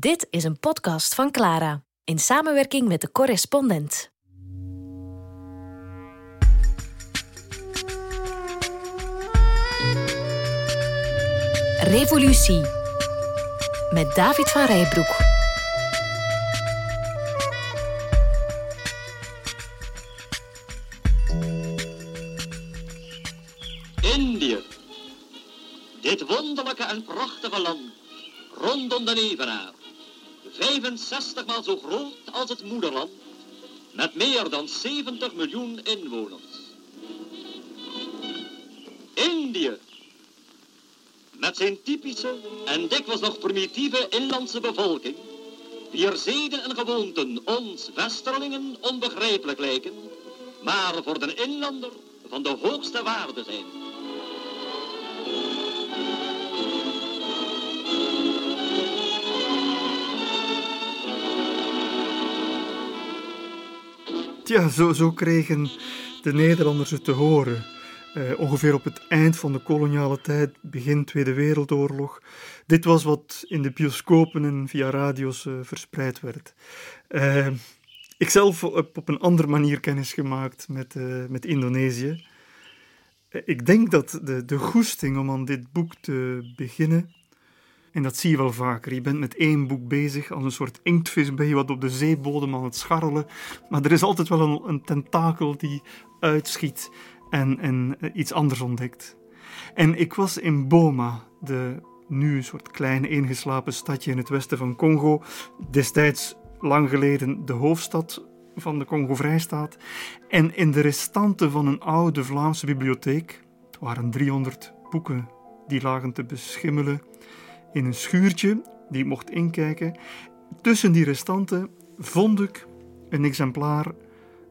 Dit is een podcast van Clara in samenwerking met de correspondent. Revolutie met David van Rijbroek. Indië. Dit wonderlijke en prachtige land, rondom de Evenaar. 65 maal zo groot als het moederland, met meer dan 70 miljoen inwoners. Indië. Met zijn typische en dikwijls nog primitieve inlandse bevolking, wier zeden en gewoonten ons westerlingen onbegrijpelijk lijken, maar voor de inlander van de hoogste waarde zijn. Ja, zo, zo kregen de Nederlanders het te horen. Uh, ongeveer op het eind van de koloniale tijd, begin Tweede Wereldoorlog. Dit was wat in de bioscopen en via radio's uh, verspreid werd. Uh, ik zelf heb op een andere manier kennis gemaakt met, met Indonesië. ik denk dat de, de goesting om aan dit boek te beginnen en dat zie je wel vaker. Je bent met één boek bezig, als een soort inktvis ben je wat op de zeebodem aan het scharrelen. Maar er is altijd wel een, een tentakel die uitschiet en, en eh, iets anders ontdekt. En ik was in Boma, de nu een soort kleine ingeslapen stadje in het westen van Congo. Destijds, lang geleden, de hoofdstad van de Congo-Vrijstaat. En in de restanten van een oude Vlaamse bibliotheek, het waren 300 boeken die lagen te beschimmelen in een schuurtje die mocht inkijken. Tussen die restanten vond ik een exemplaar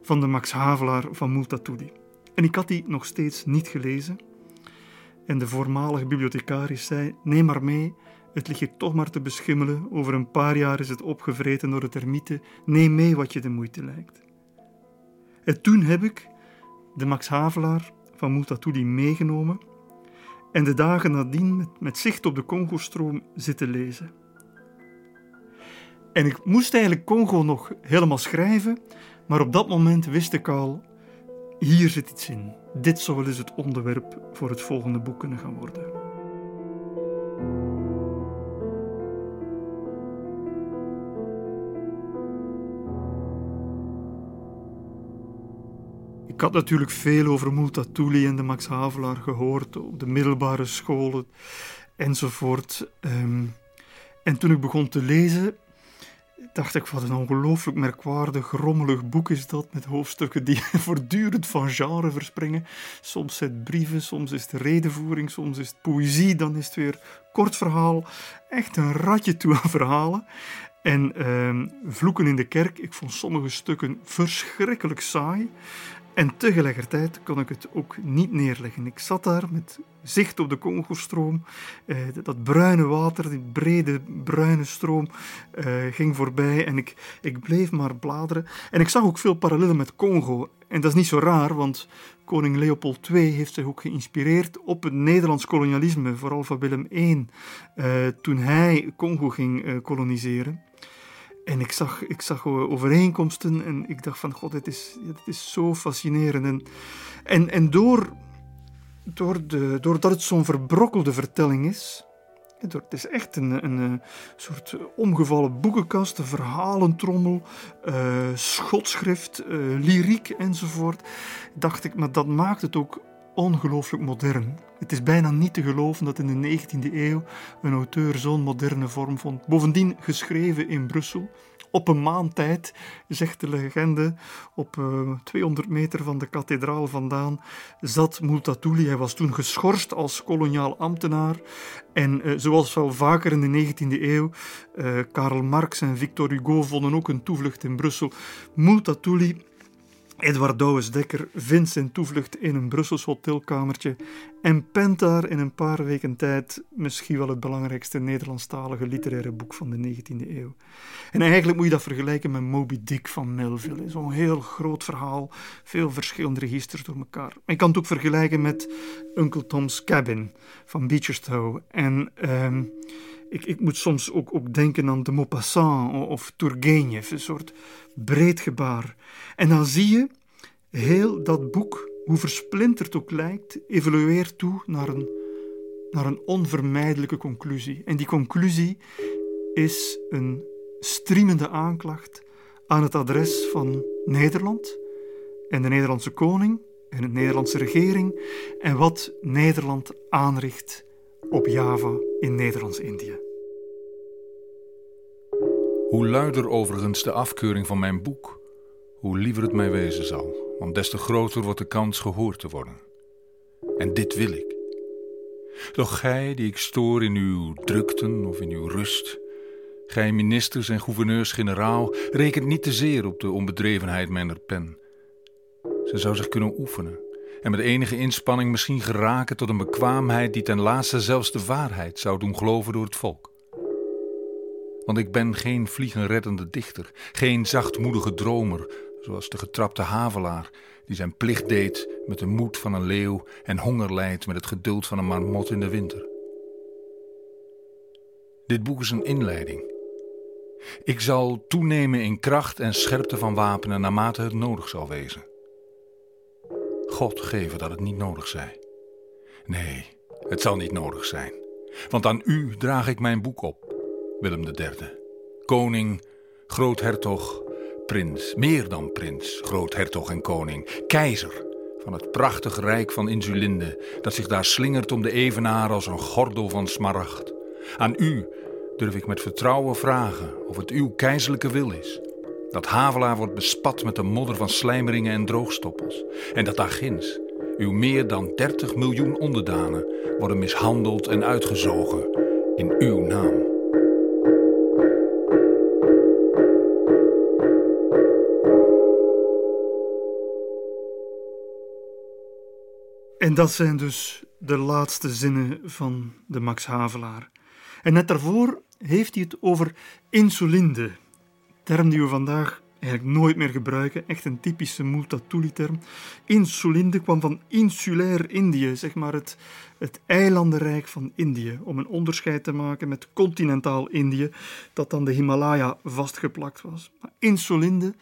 van de Max Havelaar van Multatuli. En ik had die nog steeds niet gelezen. En de voormalige bibliothecaris zei: Neem maar mee, het ligt hier toch maar te beschimmelen. Over een paar jaar is het opgevreten door de termieten. Neem mee wat je de moeite lijkt. En toen heb ik de Max Havelaar van Multatuli meegenomen en de dagen nadien met, met zicht op de Congo-stroom zitten lezen. En ik moest eigenlijk Congo nog helemaal schrijven, maar op dat moment wist ik al, hier zit iets in. Dit zou wel eens het onderwerp voor het volgende boek kunnen gaan worden. Ik had natuurlijk veel over Multatuli en de Max Havelaar gehoord op de middelbare scholen enzovoort. Ehm, en toen ik begon te lezen, dacht ik, wat een ongelooflijk merkwaardig, rommelig boek is dat, met hoofdstukken die voortdurend van genre verspringen. Soms zijn het brieven, soms is het redenvoering, soms is het poëzie, dan is het weer kort verhaal. Echt een ratje toe aan verhalen. En ehm, Vloeken in de kerk, ik vond sommige stukken verschrikkelijk saai. En tegelijkertijd kon ik het ook niet neerleggen. Ik zat daar met zicht op de Congostroom. Eh, dat bruine water, die brede bruine stroom, eh, ging voorbij en ik, ik bleef maar bladeren. En ik zag ook veel parallellen met Congo. En dat is niet zo raar, want koning Leopold II heeft zich ook geïnspireerd op het Nederlands kolonialisme, vooral van Willem I, eh, toen hij Congo ging uh, koloniseren. En ik zag, ik zag overeenkomsten en ik dacht van, god, dit is, dit is zo fascinerend. En, en, en door, door de, doordat het zo'n verbrokkelde vertelling is, het is echt een, een, soort omgevallen boekenkast, een verhalentrommel, uh, schotschrift, uh, lyriek enzovoort. Dacht ik, maar dat maakt het ook ongelooflijk modern. Het is bijna niet te geloven dat in de 19e eeuw een auteur zo'n moderne vorm vond. Bovendien geschreven in Brussel. Op een maand tijd, zegt de legende, op uh, eh, 200 meter van de kathedraal vandaan, zat Multatuli. Hij was toen geschorst als koloniaal ambtenaar. En uh, zoals wel vaker in de 19e eeuw, uh, Karl Marx en Victor Hugo vonden ook een toevlucht in Brussel. Multatuli Edward Douwes-Dekker vindt zijn toevlucht in een Brussels hotelkamertje en pent daar in een paar weken tijd misschien wel het belangrijkste Nederlandstalige literaire boek van de 19e eeuw. En eigenlijk moet je dat vergelijken met Moby Dick van Melville. Zo'n heel groot verhaal, veel verschillende registers door elkaar. Je kan het ook vergelijken met Uncle Tom's Cabin van Beecherstow. En... Um, ik, ik moet soms ook, ook denken aan de Maupassant of Turgenev, een soort breed gebaar. En dan zie je heel dat boek, hoe versplinterd ook lijkt, evolueert toe naar een, naar een onvermijdelijke conclusie. En die conclusie is een striemende aanklacht aan het adres van Nederland en de Nederlandse koning en de Nederlandse regering en wat Nederland aanricht op Java in Nederlands-Indië. Hoe luider overigens de afkeuring van mijn boek, hoe liever het mij wezen zal, want des te groter wordt de kans gehoord te worden. En dit wil ik. Doch gij, die ik stoor in uw drukten of in uw rust, gij ministers en gouverneurs-generaal, rekent niet te zeer op de onbedrevenheid mijner pen. Ze zou zich kunnen oefenen en met enige inspanning misschien geraken tot een bekwaamheid die ten laatste zelfs de waarheid zou doen geloven door het volk. Want ik ben geen vliegenreddende dichter, geen zachtmoedige dromer, zoals de getrapte havelaar die zijn plicht deed met de moed van een leeuw en honger lijdt met het geduld van een marmot in de winter. Dit boek is een inleiding. Ik zal toenemen in kracht en scherpte van wapenen naarmate het nodig zal wezen. God geven dat het niet nodig zij. Nee, het zal niet nodig zijn. Want aan u draag ik mijn boek op, Willem III. Koning, groothertog, prins, meer dan prins, groothertog en koning, keizer van het prachtig rijk van Insulinde, dat zich daar slingert om de evenaar als een gordel van smaragd. Aan u durf ik met vertrouwen vragen of het uw keizerlijke wil is dat Havelaar wordt bespat met de modder van slijmeringen en droogstoppels. En dat daar ginds uw meer dan 30 miljoen onderdanen worden mishandeld en uitgezogen in uw naam. En dat zijn dus de laatste zinnen van de Max Havelaar. En net daarvoor heeft hij het over insulinde, term die we vandaag eigenlijk nooit meer gebruiken. Echt een typische Multatuli-term. Insulinde kwam van insulair Indië, zeg maar het, het eilandenrijk van Indië. Om een onderscheid te maken met continentaal Indië, dat dan de Himalaya vastgeplakt was. Maar Insulinde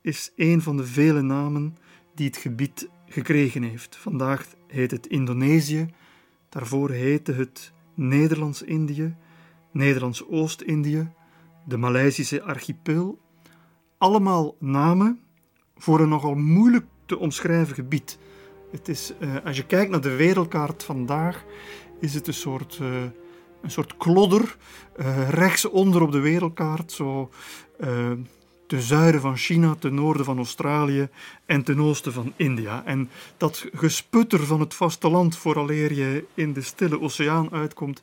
is een van de vele namen die het gebied gekregen heeft. Vandaag heet het Indonesië, daarvoor heette het Nederlands-Indië, Nederlands-Oost-Indië, de Maleisische archipel. Allemaal namen voor een nogal moeilijk te omschrijven gebied. Het is, uh, als je kijkt naar de wereldkaart vandaag, is het een soort, uh, een soort klodder uh, rechtsonder op de wereldkaart. Zo ten zuiden van China, ten noorden van Australië en ten oosten van India. En dat gesputter van het vasteland vooraleer je in de stille oceaan uitkomt,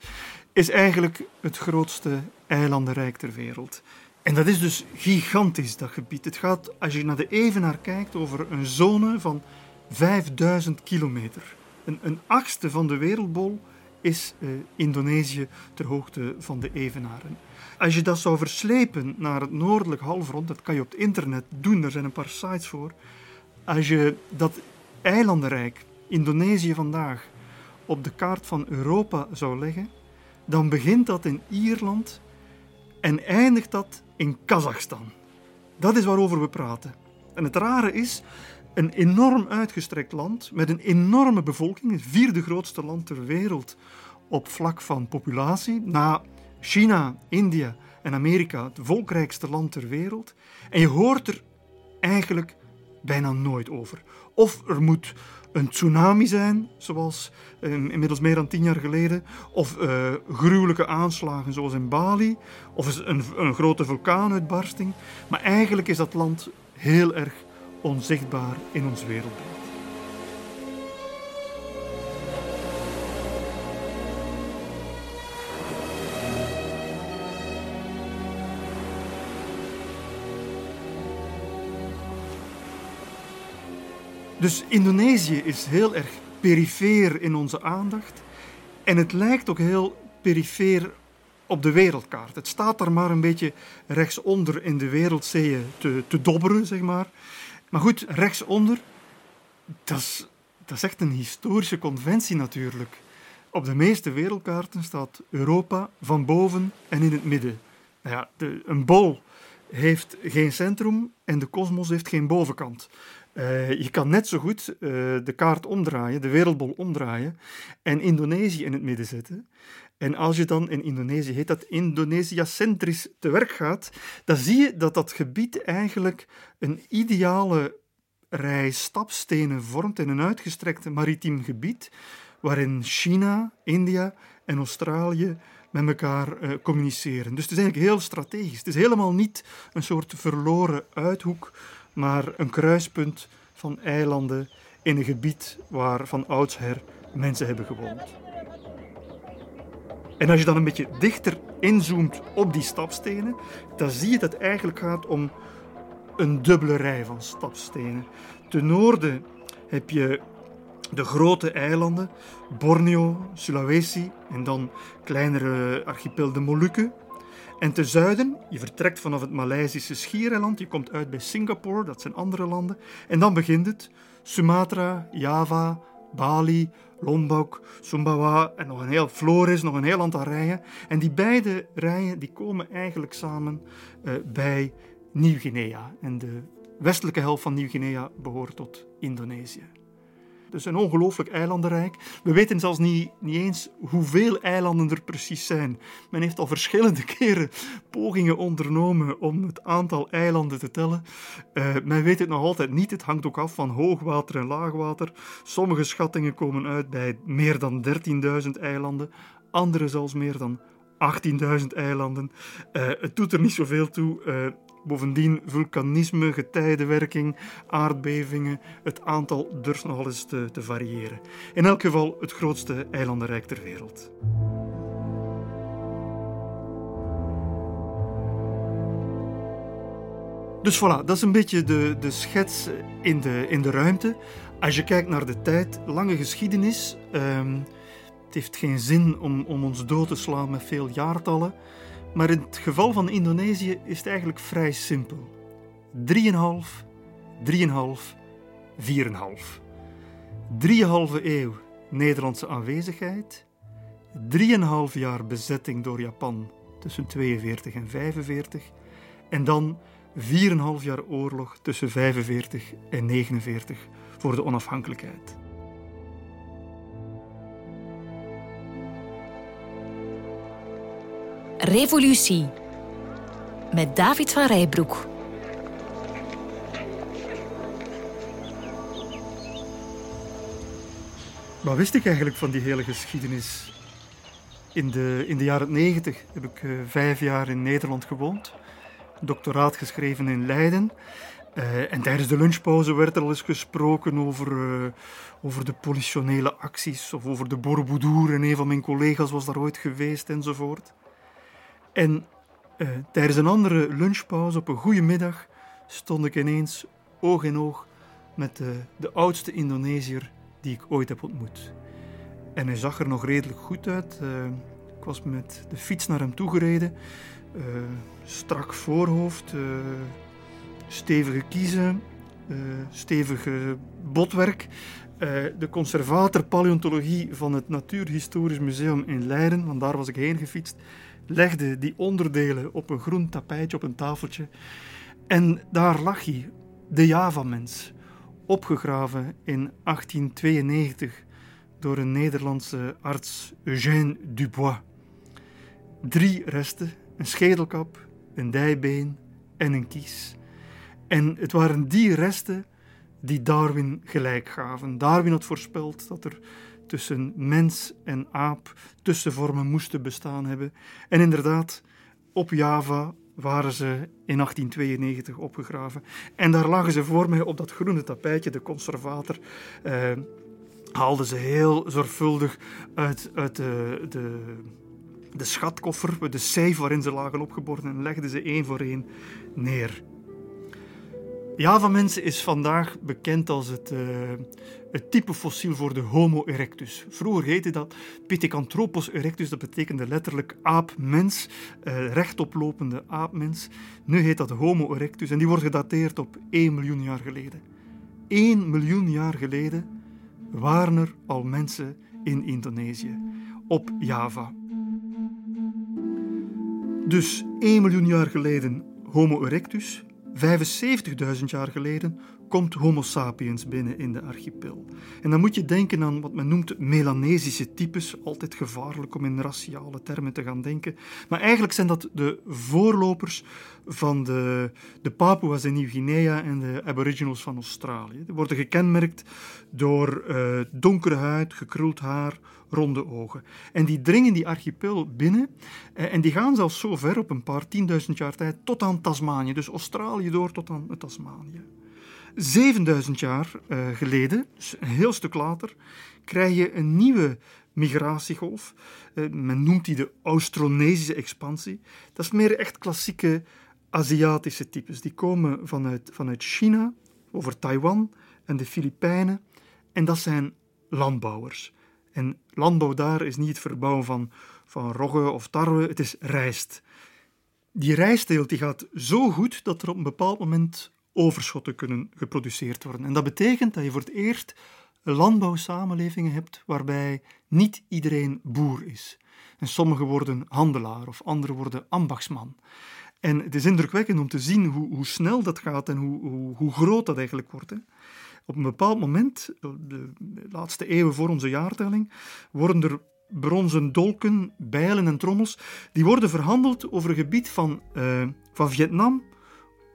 is eigenlijk het grootste eilandenrijk ter wereld. En dat is dus gigantisch, dat gebied. Het gaat, als je naar de Evenaar kijkt, over een zone van 5000 kilometer. Een, een achtste van de wereldbol is uh, Indonesië ter hoogte van de Evenaren. Als je dat zou verslepen naar het noordelijk halfrond, dat kan je op het internet doen, er zijn een paar sites voor. Als je dat eilandenrijk, Indonesië vandaag, op de kaart van Europa zou leggen, dan begint dat in Ierland en eindigt dat in Kazachstan. Dat is waarover we praten. En het rare is, een enorm uitgestrekt land met een enorme bevolking, het vierde grootste land ter wereld op vlak van populatie, na China, India en Amerika, het volkrijkste land ter wereld. En je hoort er eigenlijk bijna nooit over. Of er moet een tsunami zijn, zoals inmiddels meer dan tien jaar geleden, of uh, gruwelijke aanslagen zoals in Bali, of een, een grote vulkaanuitbarsting. Maar eigenlijk is dat land heel erg onzichtbaar in ons wereldbeeld. Dus Indonesië is heel erg perifeer in onze aandacht. En het lijkt ook heel perifeer op de wereldkaart. Het staat daar maar een beetje rechtsonder in de wereldzeeën te, te dobberen, zeg maar. Maar goed, rechtsonder, dat is, dat is echt een historische conventie natuurlijk. op de meeste wereldkaarten staat Europa van boven en in het midden. Nou ja, de, een bol heeft geen centrum en de kosmos heeft geen bovenkant. Uh, je kan net zo goed uh, de kaart omdraaien, de wereldbol omdraaien en Indonesië in het midden zetten. En als je dan in Indonesië heet dat Indonesiacentrisch te werk gaat, dan zie je dat dat gebied eigenlijk een ideale rij stapstenen vormt in een uitgestrekt maritiem gebied, waarin China, India en Australië met elkaar uh, communiceren. Dus het is eigenlijk heel strategisch. Het is helemaal niet een soort verloren uithoek, maar een kruispunt van eilanden in een gebied waar van oudsher mensen hebben gewoond. En als je dan een beetje dichter inzoomt op die stapstenen, dan zie je dat het eigenlijk gaat om een dubbele rij van stapstenen. Ten noorden heb je de grote eilanden, Borneo, Sulawesi en dan kleinere archipel de Molukken. En ten zuiden, je vertrekt vanaf het Maleisische schiereiland, je komt uit bij Singapore, dat zijn andere landen. En dan begint het Sumatra, Java, Bali, Lombok, Sumbawa en nog een heel Flores, nog een heel aantal rijen. En die beide rijen die komen eigenlijk samen uh, bij Nieuw-Guinea. En de westelijke helft van Nieuw-Guinea behoort tot Indonesië. Dus een ongelooflijk eilandenrijk. We weten zelfs niet, niet eens hoeveel eilanden er precies zijn. Men heeft al verschillende keren pogingen ondernomen om het aantal eilanden te tellen. Uh, men weet het nog altijd niet. Het hangt ook af van hoogwater en laagwater. Sommige schattingen komen uit bij meer dan 13.000 eilanden, andere zelfs meer dan 18.000 eilanden. Uh, het doet er niet zoveel toe. Uh, Bovendien vulkanisme, getijdenwerking, aardbevingen. Het aantal durft nogal eens te, te variëren. In elk geval het grootste eilandenrijk ter wereld. Dus voilà, dat is een beetje de, de schets in de, in de ruimte. Als je kijkt naar de tijd, lange geschiedenis. Um, het heeft geen zin om, om ons dood te slaan met veel jaartallen. Maar in het geval van Indonesië is het eigenlijk vrij simpel. 3,5, 3,5, 4,5. Drieënhalve eeuw Nederlandse aanwezigheid, 3,5 jaar bezetting door Japan tussen 42 en 45 en dan 4,5 jaar oorlog tussen 45 en 49 voor de onafhankelijkheid. Revolutie met David van Rijbroek. Wat wist ik eigenlijk van die hele geschiedenis? In de, in de jaren negentig heb ik uh, vijf jaar in Nederland gewoond, doctoraat geschreven in Leiden. Uh, en tijdens de lunchpauze werd er al eens gesproken over, uh, over de politionele acties of over de Borobudur. En een van mijn collega's was daar ooit geweest enzovoort. En uh, tijdens een andere lunchpauze op een goede middag stond ik ineens oog in oog met de, de oudste Indonesiër die ik ooit heb ontmoet. En hij zag er nog redelijk goed uit. Uh, ik was met de fiets naar hem toegereden. Uh, strak voorhoofd, stevige kiezen, stevige botwerk. de conservator paleontologie van het Natuurhistorisch Museum in Leiden, want daar was ik heen gefietst legde die onderdelen op een groen tapijtje op een tafeltje. En daar lag hij, de Java-mens, opgegraven in 1892 door een Nederlandse arts Eugène Dubois. Drie resten, een schedelkap, een dijbeen en een kies. En het waren die resten die Darwin gelijk gaven. Darwin had voorspeld dat er tussen mens en aap tussenvormen moesten bestaan hebben. En inderdaad, op Java waren ze in 1892 opgegraven. En daar lagen ze voor mij op dat groene tapijtje, de conservator. Eh, haalden ze heel zorgvuldig uit, uit de, de, de schatkoffer, de safe waarin ze lagen opgeborgen, en legden ze één voor één neer. Java-mensen is vandaag bekend als het, uh, het type fossiel voor de Homo erectus. Vroeger heette dat Pithecanthropus erectus, dat betekende letterlijk aapmens, uh, rechtoplopende aapmens. Nu heet dat Homo erectus en die wordt gedateerd op 1 miljoen jaar geleden. 1 miljoen jaar geleden waren er al mensen in Indonesië. op Java. Dus 1 miljoen jaar geleden Homo erectus, 75.000 jaar geleden komt Homo sapiens binnen in de archipel. En dan moet je denken aan wat men noemt Melanesische types, altijd gevaarlijk om in raciale termen te gaan denken. Maar eigenlijk zijn dat de voorlopers van de, de Papua's in Nieuw-Guinea en de Aboriginals van Australië. Die worden gekenmerkt door uh, donkere huid, gekruld haar, ronde ogen. En die dringen die archipel binnen uh, en die gaan zelfs zo ver op een paar tienduizend jaar tijd tot aan Tasmanië. Dus Australië door tot aan Tasmanië. 7000 jaar uh, geleden, dus een heel stuk later, krijg je een nieuwe migratiegolf. Uh, men noemt die de Austronesische expansie. Dat is meer echt klassieke Aziatische types. Die komen vanuit, vanuit China, over Taiwan en de Filipijnen. En dat zijn landbouwers. En landbouw daar is niet het verbouwen van, van rogge of tarwe, het is rijst. Die rijstteelt die gaat zo goed dat er op een bepaald moment overschotten kunnen geproduceerd worden. En dat betekent dat je voor het eerst landbouwsamenlevingen hebt waarbij niet iedereen boer is. En sommigen worden handelaar of anderen worden ambachtsman. En het is indrukwekkend om te zien hoe, hoe snel dat gaat en hoe, hoe, hoe groot dat eigenlijk wordt. Op een bepaald moment, de laatste eeuwen voor onze jaartelling, worden er bronzen dolken, bijlen en trommels, die worden verhandeld over een gebied van, uh, van Vietnam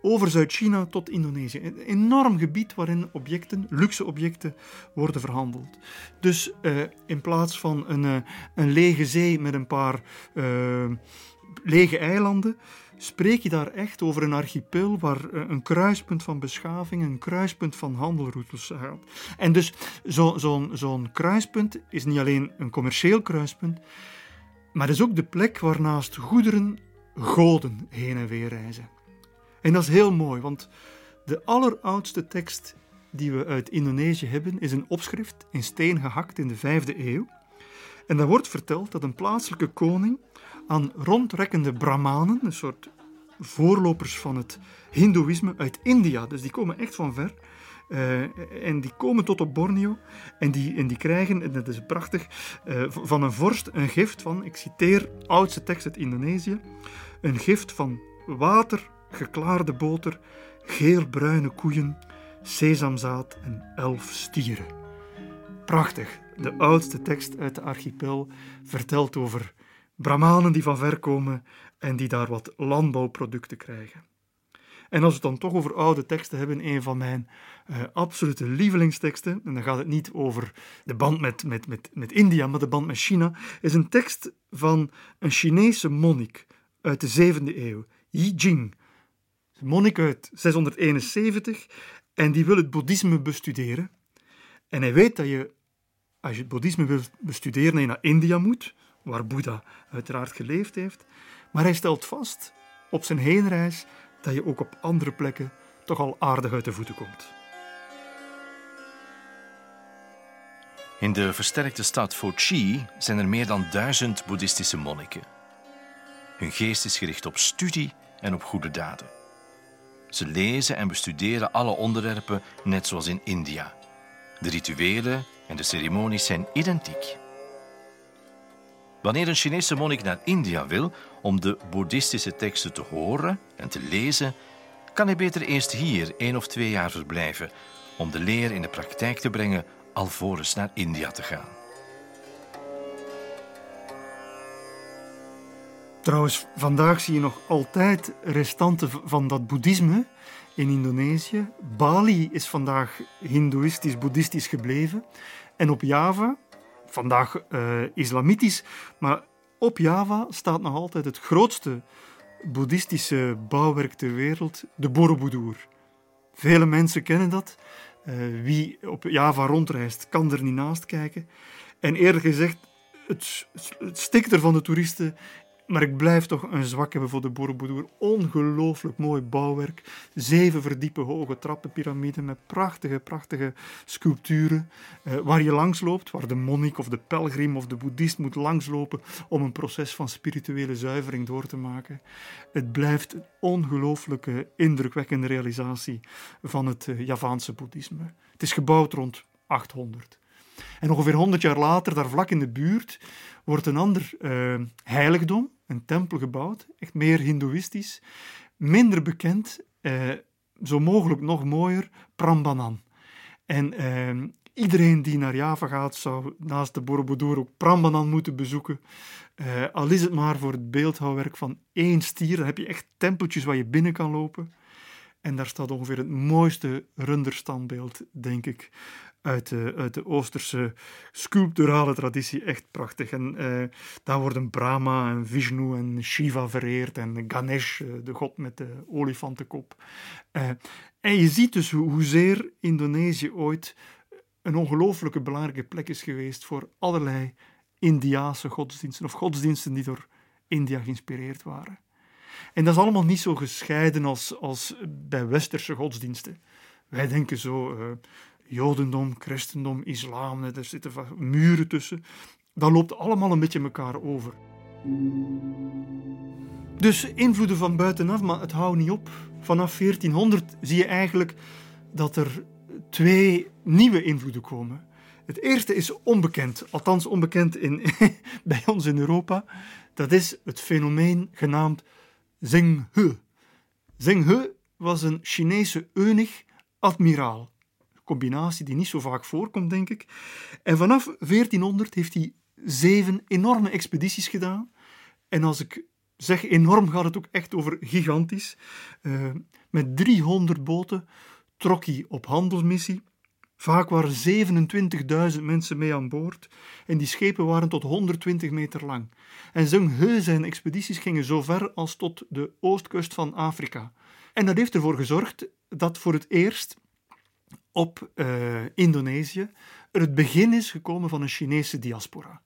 over Zuid-China tot Indonesië. Een enorm gebied waarin objecten, luxe objecten, worden verhandeld. Dus uh, in plaats van een, een lege zee met een paar lege eilanden, spreek je daar echt over een archipel waar een kruispunt van beschaving, een kruispunt van handelroutes gaat. En dus zo'n zo zo'n kruispunt is niet alleen een commercieel kruispunt, maar is ook de plek waarnaast goederen goden heen en weer reizen. En dat is heel mooi, want de alleroudste tekst die we uit Indonesië hebben is een opschrift in steen gehakt in de vijfde eeuw. En daar wordt verteld dat een plaatselijke koning aan rondrekkende brahmanen, een soort voorlopers van het hindoeïsme uit India, dus die komen echt van ver, uh, en die komen tot op Borneo en die, en die krijgen, en dat is prachtig, uh, van een vorst een gift van, ik citeer oudste tekst uit Indonesië, een gift van water, geklaarde boter, geel-bruine koeien, sesamzaad en elf stieren. Prachtig. De oudste tekst uit de archipel vertelt over Brahmanen die van ver komen en die daar wat landbouwproducten krijgen. En als we het dan toch over oude teksten hebben, een van mijn uh, absolute lievelingsteksten, en dan gaat het niet over de band met, met, met, met India, maar de band met China, is een tekst van een Chinese monnik uit de 7e eeuw, Yi Jing, monnik uit 671 en die wil het boeddhisme bestuderen. En hij weet dat je, als je het boeddhisme wil bestuderen, je naar India moet, waar Boeddha uiteraard geleefd heeft. Maar hij stelt vast op zijn heenreis dat je ook op andere plekken toch al aardig uit de voeten komt. In de versterkte stad Fochi zijn er meer dan duizend boeddhistische monniken. Hun geest is gericht op studie en op goede daden. Ze lezen en bestuderen alle onderwerpen net zoals in India. De rituelen en de ceremonies zijn identiek. Wanneer een Chinese monnik naar India wil om de boeddhistische teksten te horen en te lezen, kan hij beter eerst hier één of twee jaar verblijven om de leer in de praktijk te brengen alvorens naar India te gaan. Trouwens, vandaag zie je nog altijd restanten van dat boeddhisme in Indonesië. Bali is vandaag hindoeïstisch-boeddhistisch gebleven. En op Java, vandaag uh, islamitisch, maar op Java staat nog altijd het grootste boeddhistische bouwwerk ter wereld, de Borobudur. Vele mensen kennen dat. Uh, wie op Java rondreist, kan er niet naast kijken. En eerlijk gezegd, het, het stikt er van de toeristen maar ik blijf toch een zwak hebben voor de Borobudur. Ongelooflijk mooi bouwwerk. Zeven verdiepen hoge trappenpyramiden met prachtige, prachtige sculpturen. Eh, waar je langs loopt, waar de monnik of de pelgrim of de boeddhist moet langslopen om een proces van spirituele zuivering door te maken. Het blijft een ongelooflijke, indrukwekkende realisatie van het uh, Javaanse boeddhisme. Het is gebouwd rond 800. En ongeveer 100 jaar later, daar vlak in de buurt, wordt een ander uh, heiligdom, een tempel gebouwd, echt meer hindoeïstisch, minder bekend, uh, zo mogelijk nog mooier, Prambanan. En uh, iedereen die naar Java gaat, zou naast de Borobudur ook Prambanan moeten bezoeken. al is het maar voor het beeldhouwwerk van één stier, dan heb je echt tempeltjes waar je binnen kan lopen. En daar staat ongeveer het mooiste runderstandbeeld, denk ik, uit de, uit de Oosterse sculpturale traditie. Echt prachtig. En uh, daar worden Brahma en Vishnu en Shiva vereerd en Ganesh, eh, de god met de olifantenkop. Uh, en je ziet dus hoezeer Indonesië ooit een ongelooflijke belangrijke plek is geweest voor allerlei Indiaanse godsdiensten of godsdiensten die door India geïnspireerd waren. En dat is allemaal niet zo gescheiden als, als bij westerse godsdiensten. Wij denken zo, jodendom, christendom, islam, er zitten muren tussen. Dat loopt allemaal een beetje elkaar over. Dus invloeden van buitenaf, maar het houdt niet op. Vanaf 1400 zie je eigenlijk dat er twee nieuwe invloeden komen. Het eerste is onbekend, althans onbekend in, bij ons in Europa. Dat is het fenomeen genaamd Zheng He. Zheng He was een Chinese eunig admiraal. Combinatie die niet zo vaak voorkomt, denk ik. En vanaf 1400 heeft hij zeven enorme expedities gedaan. En als ik zeg enorm, gaat het ook echt over gigantisch. Uh, met 300 boten trok hij op handelsmissie. Vaak waren 27.000 mensen mee aan boord en die schepen waren tot 120 meter lang. En zijn He en expedities gingen zo ver als tot de oostkust van Afrika. En dat heeft ervoor gezorgd dat voor het eerst op uh, Indonesië er het begin is gekomen van een Chinese diaspora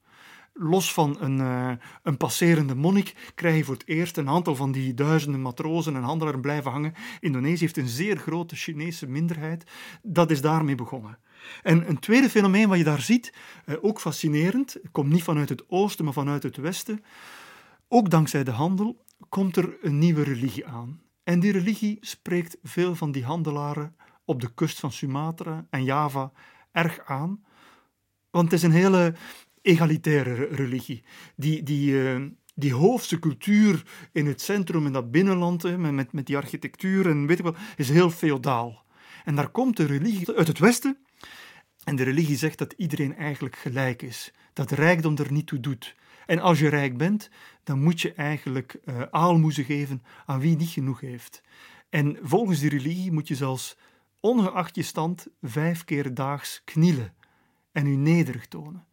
los van een, uh, een passerende monnik, krijg je voor het eerst een aantal van die duizenden matrozen en handelaren blijven hangen. Indonesië heeft een zeer grote Chinese minderheid. Dat is daarmee begonnen. En een tweede fenomeen wat je daar ziet, uh, ook fascinerend, komt niet vanuit het oosten, maar vanuit het westen. Ook dankzij de handel komt er een nieuwe religie aan. En die religie spreekt veel van die handelaren op de kust van Sumatra en Java erg aan. Want het is een hele egalitaire religie. Die, die, uh, die hoofdse cultuur in het centrum, in dat binnenland, met, met die architectuur en weet ik wel, is heel feodaal. En daar komt de religie uit het Westen. En de religie zegt dat iedereen eigenlijk gelijk is. Dat rijkdom er niet toe doet. En als je rijk bent, dan moet je eigenlijk uh, aalmoezen geven aan wie niet genoeg heeft. En volgens die religie moet je zelfs, ongeacht je stand, vijf keer daags knielen en u nederig tonen.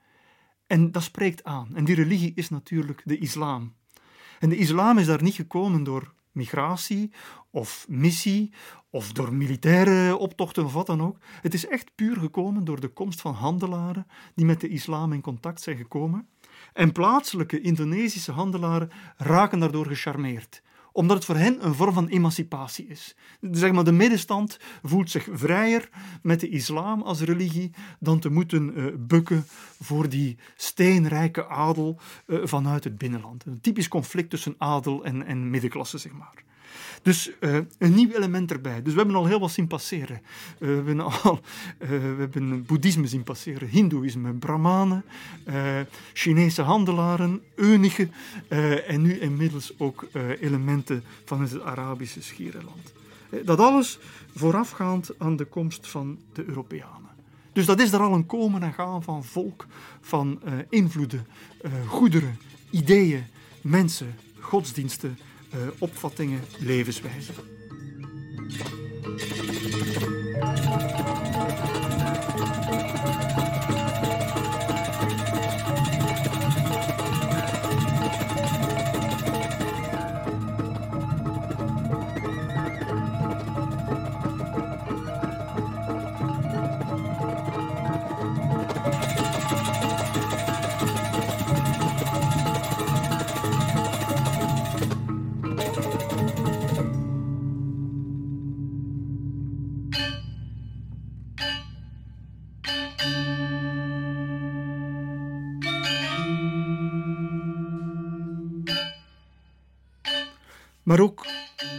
En dat spreekt aan. En die religie is natuurlijk de islam. En de islam is daar niet gekomen door migratie of missie of door militaire optochten of wat dan ook. Het is echt puur gekomen door de komst van handelaren die met de islam in contact zijn gekomen. En plaatselijke Indonesische handelaren raken daardoor gecharmeerd omdat het voor hen een vorm van emancipatie is. Zeg maar, de middenstand voelt zich vrijer met de islam als religie dan te moeten uh, bukken voor die steenrijke adel uh, vanuit het binnenland. Een typisch conflict tussen adel en, en middenklasse, zeg maar. Dus uh, een nieuw element erbij. Dus we hebben al heel wat zien passeren. Uh, we, hebben al, uh, we hebben boeddhisme zien passeren, hindoeïsme, brahmanen, Chinese handelaren, eunigen en nu inmiddels ook elementen van het Arabische schiereiland. dat alles voorafgaand aan de komst van de Europeanen. Dus dat is er al een komen en gaan van volk, van invloeden, goederen, ideeën, mensen, godsdiensten, opvattingen, levenswijzen. Maar ook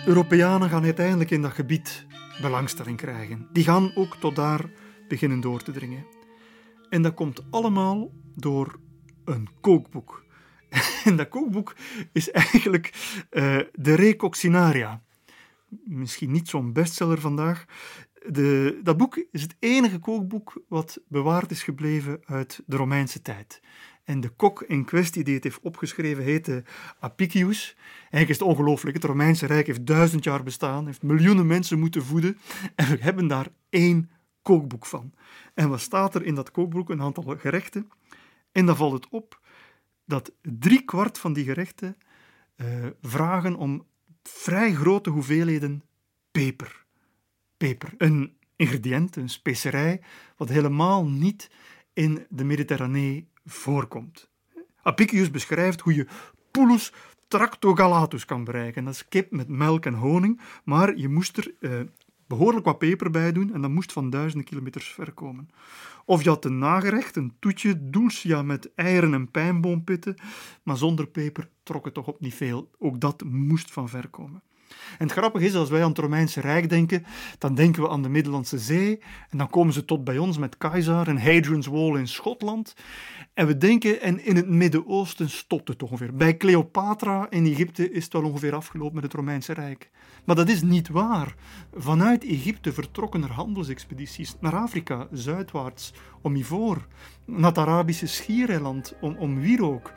Europeanen gaan uiteindelijk in dat gebied belangstelling krijgen. Die gaan ook tot daar beginnen door te dringen. En dat komt allemaal door een kookboek. En dat kookboek is eigenlijk uh, de Recoccinaria. Misschien niet zo'n bestseller vandaag. De, dat boek is het enige kookboek wat bewaard is gebleven uit de Romeinse tijd. En de kok in kwestie die het heeft opgeschreven heette Apicius. Eigenlijk is het ongelooflijk. Het Romeinse Rijk heeft duizend jaar bestaan, heeft miljoenen mensen moeten voeden. En we hebben daar één kookboek van. En wat staat er in dat kookboek? Een aantal gerechten. En dan valt het op dat drie kwart van die gerechten uh, vragen om vrij grote hoeveelheden peper. Peper, een ingrediënt, een specerij, wat helemaal niet in de Mediterranee voorkomt. Apicius beschrijft hoe je Pulus tractogalatus kan bereiken. Dat is kip met melk en honing, maar je moest er eh, behoorlijk wat peper bij doen en dat moest van duizenden kilometers ver komen. Of je had een nagerecht, een toetje, dulcia met eieren en pijnboompitten, maar zonder peper trok het toch op niet veel. Ook dat moest van ver komen. En het grappige is, als wij aan het Romeinse Rijk denken, dan denken we aan de Middellandse Zee. En dan komen ze tot bij ons met Keizer en Hadrian's Wall in Schotland. En we denken, en in het Midden-Oosten stopt het ongeveer. Bij Cleopatra in Egypte is het wel ongeveer afgelopen met het Romeinse Rijk. Maar dat is niet waar. Vanuit Egypte vertrokken er handelsexpedities naar Afrika, zuidwaarts, om ivoor, naar het Arabische schiereiland, om, om wierook.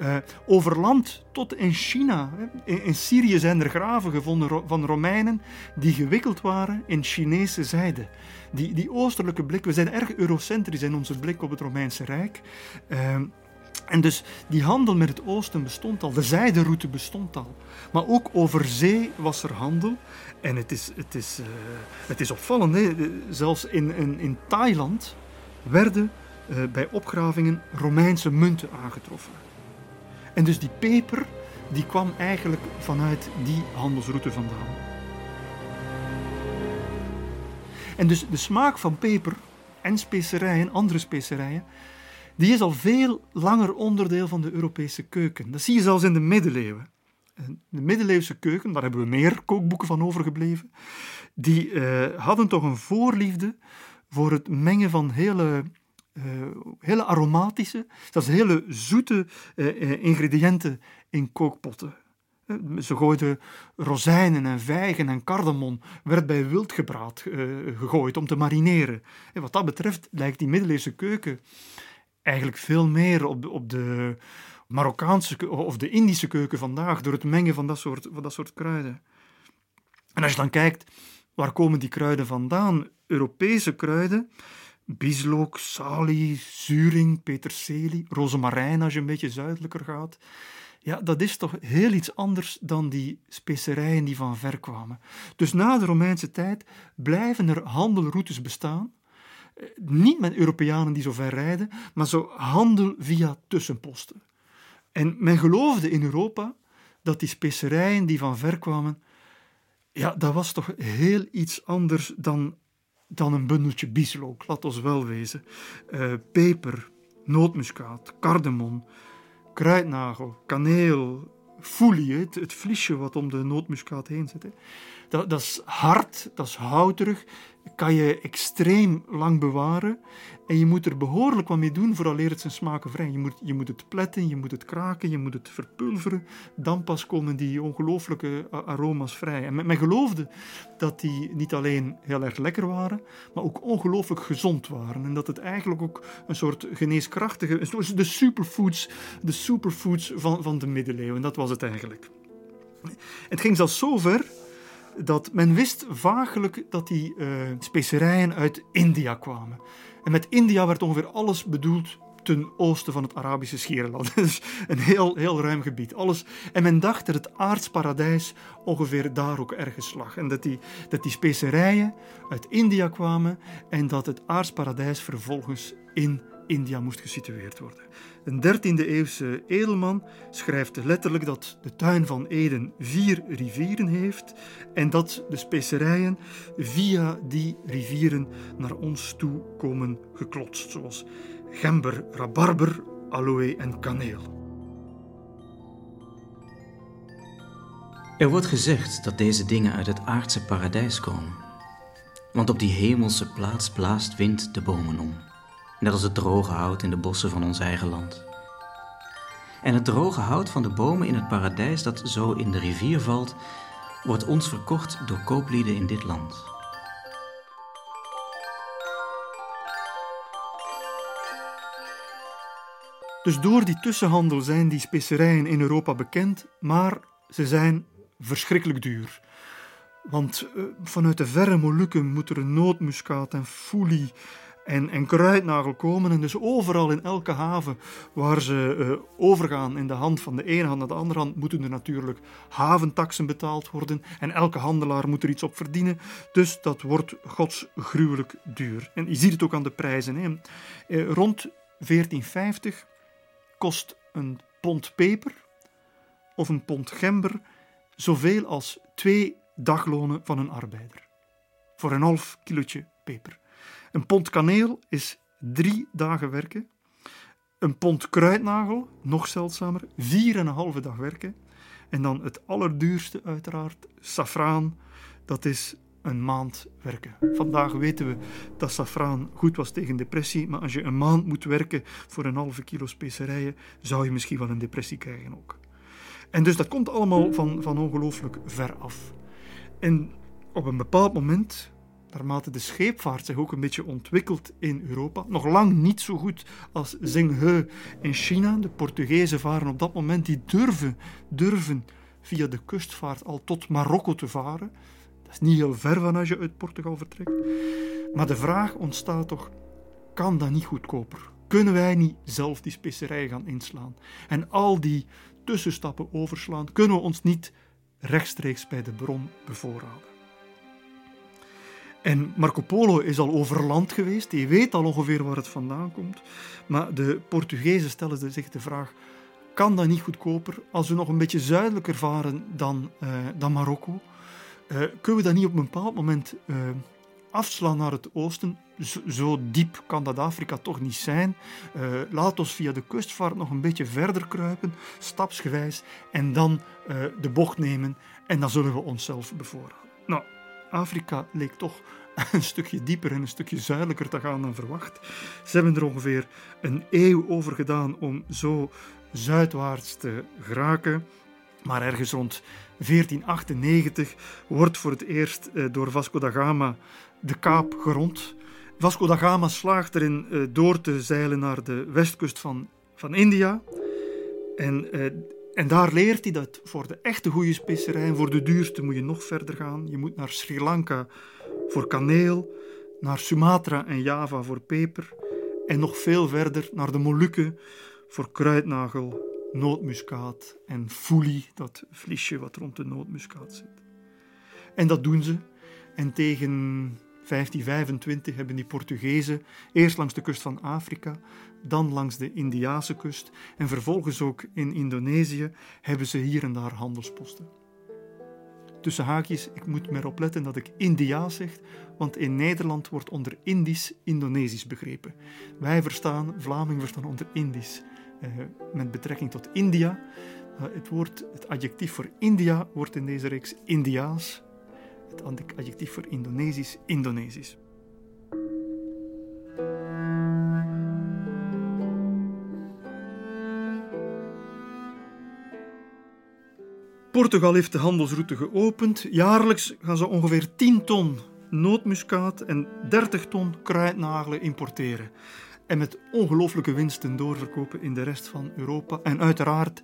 Uh, over land tot in China. In, Syrië zijn er graven gevonden van Romeinen die gewikkeld waren in Chinese zijde. Die, die oostelijke blik, we zijn erg eurocentrisch in onze blik op het Romeinse Rijk. Uh, en dus die handel met het oosten bestond al, de zijderoute bestond al. Maar ook over zee was er handel. En het is, het is, uh, het is opvallend, hè? zelfs in, in, in Thailand werden uh, bij opgravingen Romeinse munten aangetroffen. En dus die peper die kwam eigenlijk vanuit die handelsroute vandaan. En dus de smaak van peper en specerijen, andere specerijen, die is al veel langer onderdeel van de Europese keuken. Dat zie je zelfs in de middeleeuwen. De middeleeuwse keuken, daar hebben we meer kookboeken van overgebleven, die uh, hadden toch een voorliefde voor het mengen van hele, uh, hele aromatische, zelfs hele zoete uh, ingrediënten in kookpotten. Ze gooiden rozijnen en vijgen en cardamom, werd bij wildgebraad gegooid om te marineren. En wat dat betreft lijkt die middeleeuwse keuken eigenlijk veel meer op de, op de Marokkaanse of de Indische keuken vandaag, door het mengen van dat soort, van dat soort kruiden. En als je dan kijkt, waar komen die kruiden vandaan? Europese kruiden, bieslook, salie, zuring, peterselie, rozemarijn als je een beetje zuidelijker gaat. Ja, dat is toch heel iets anders dan die specerijen die van ver kwamen. Dus na de Romeinse tijd blijven er handelroutes bestaan niet met Europeanen die zo ver rijden, maar zo handel via tussenposten. En men geloofde in Europa dat die specerijen die van ver kwamen, ja, dat was toch heel iets anders dan, dan een bundeltje bieslook, laat ons wel wezen. Uh, peper, nootmuskaat, cardamom, kruidnagel, kaneel, foelie, het, het vliesje wat om de nootmuskaat heen zit. Hè. Dat, dat is hard, dat is houterig, kan je extreem lang bewaren. En je moet er behoorlijk wat mee doen vooraleer het zijn smaken vrij. Je moet, je moet het pletten, je moet het kraken, je moet het verpulveren. Dan pas komen die ongelooflijke aroma's vrij. En men geloofde dat die niet alleen heel erg lekker waren, maar ook ongelooflijk gezond waren. En dat het eigenlijk ook een soort geneeskrachtige, de superfoods, de superfoods van, van de middeleeuwen. Dat was het eigenlijk. Het ging zelfs zo ver dat men wist vaaglijk dat die uh, specerijen uit India kwamen. En met India werd ongeveer alles bedoeld ten oosten van het Arabische Schiereiland. Dus een heel, heel ruim gebied. Alles. En men dacht dat het aardsparadijs ongeveer daar ook ergens lag. En dat die, dat die specerijen uit India kwamen en dat het aardsparadijs vervolgens in India moest gesitueerd worden. Een 13e-eeuwse edelman schrijft letterlijk dat de tuin van Eden vier rivieren heeft en dat de specerijen via die rivieren naar ons toe komen geklotst, zoals gember, rabarber, aloe en kaneel. Er wordt gezegd dat deze dingen uit het aardse paradijs komen, want op die hemelse plaats blaast wind de bomen om. Net als het droge hout in de bossen van ons eigen land. En het droge hout van de bomen in het paradijs dat zo in de rivier valt, wordt ons verkocht door kooplieden in dit land. Dus door die tussenhandel zijn die specerijen in Europa bekend, maar ze zijn verschrikkelijk duur. Want uh, vanuit de verre Molukken moet er nootmuskaat en foelie en, en kruidnagel komen. En dus overal in elke haven waar ze uh, overgaan in de hand van de ene hand naar de andere hand, moeten er natuurlijk haventaxen betaald worden. En elke handelaar moet er iets op verdienen. Dus dat wordt godsgruwelijk duur. En je ziet het ook aan de prijzen. Hè. Uh, rond 1450 kost een pond peper of een pond gember zoveel als twee daglonen van een arbeider. Voor een half kilootje peper. Een pond kaneel is drie dagen werken. Een pond kruidnagel, nog zeldzamer, vier en een halve dag werken. En dan het allerduurste uiteraard, safraan, dat is een maand werken. Vandaag weten we dat safraan goed was tegen depressie, maar als je een maand moet werken voor een halve kilo specerijen, zou je misschien wel een depressie krijgen ook. En dus dat komt allemaal van, van ongelooflijk ver af. En op een bepaald moment, naarmate de scheepvaart zich ook een beetje ontwikkelt in Europa, nog lang niet zo goed als Zheng He in China, de Portugezen varen op dat moment, die durven, durven via de kustvaart al tot Marokko te varen. Dat is niet heel ver van als je uit Portugal vertrekt. Maar de vraag ontstaat toch, kan dat niet goedkoper? Kunnen wij niet zelf die specerij gaan inslaan? En al die tussenstappen overslaan? Kunnen we ons niet rechtstreeks bij de bron bevoorraden? En Marco Polo is al over land geweest, hij weet al ongeveer waar het vandaan komt. Maar de Portugezen stellen zich de vraag: kan dat niet goedkoper als we nog een beetje zuidelijker varen dan, uh, dan Marokko? Uh, kunnen we dat niet op een bepaald moment uh, afslaan naar het oosten? Zo, zo, diep kan dat Afrika toch niet zijn. laat ons via de kustvaart nog een beetje verder kruipen, stapsgewijs, en dan de bocht nemen en dan zullen we onszelf bevoorraden. Afrika leek toch een stukje dieper en een stukje zuidelijker te gaan dan verwacht. Ze hebben er ongeveer een eeuw over gedaan om zo zuidwaarts te geraken. Maar ergens rond 1498 wordt voor het eerst door Vasco da Gama de Kaap gerond. Vasco da Gama slaagt erin door te zeilen naar de westkust van, van India. En en daar leert hij dat voor de echte goede specerijen, voor de duurste, moet je nog verder gaan. Je moet naar Sri Lanka voor kaneel, naar Sumatra en Java voor peper en nog veel verder naar de Molukken voor kruidnagel, nootmuskaat en foelie, dat vliesje wat rond de nootmuskaat zit. En dat doen ze. En tegen 1525 hebben die Portugezen eerst langs de kust van Afrika dan langs de Indiase kust en vervolgens ook in Indonesië hebben ze hier en daar handelsposten. Tussen haakjes, ik moet maar opletten dat ik Indiaas zeg, want in Nederland wordt onder Indisch Indonesisch begrepen. Wij verstaan, Vlamingen verstaan onder Indisch eh, met betrekking tot India. Uh, het, woord, het adjectief voor India wordt in deze reeks Indiaas, het adjectief voor Indonesisch Indonesisch. Portugal heeft de handelsroute geopend. Jaarlijks gaan ze ongeveer 10 ton nootmuskaat en 30 ton kruidnagelen importeren. En met ongelooflijke winsten doorverkopen in de rest van Europa. En uiteraard,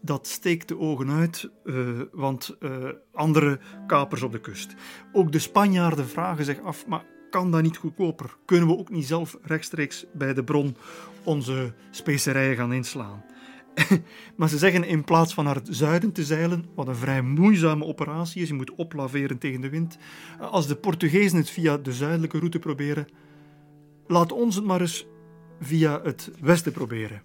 dat steekt de ogen uit, uh, want uh, andere kapers op de kust. Ook de Spanjaarden vragen zich af, maar kan dat niet goedkoper? Kunnen we ook niet zelf rechtstreeks bij de bron onze specerijen gaan inslaan? maar ze zeggen in plaats van naar het zuiden te zeilen, wat een vrij moeizame operatie is, je moet oplaveren tegen de wind, als de Portugezen het via de zuidelijke route proberen, laat ons het maar eens via het westen proberen.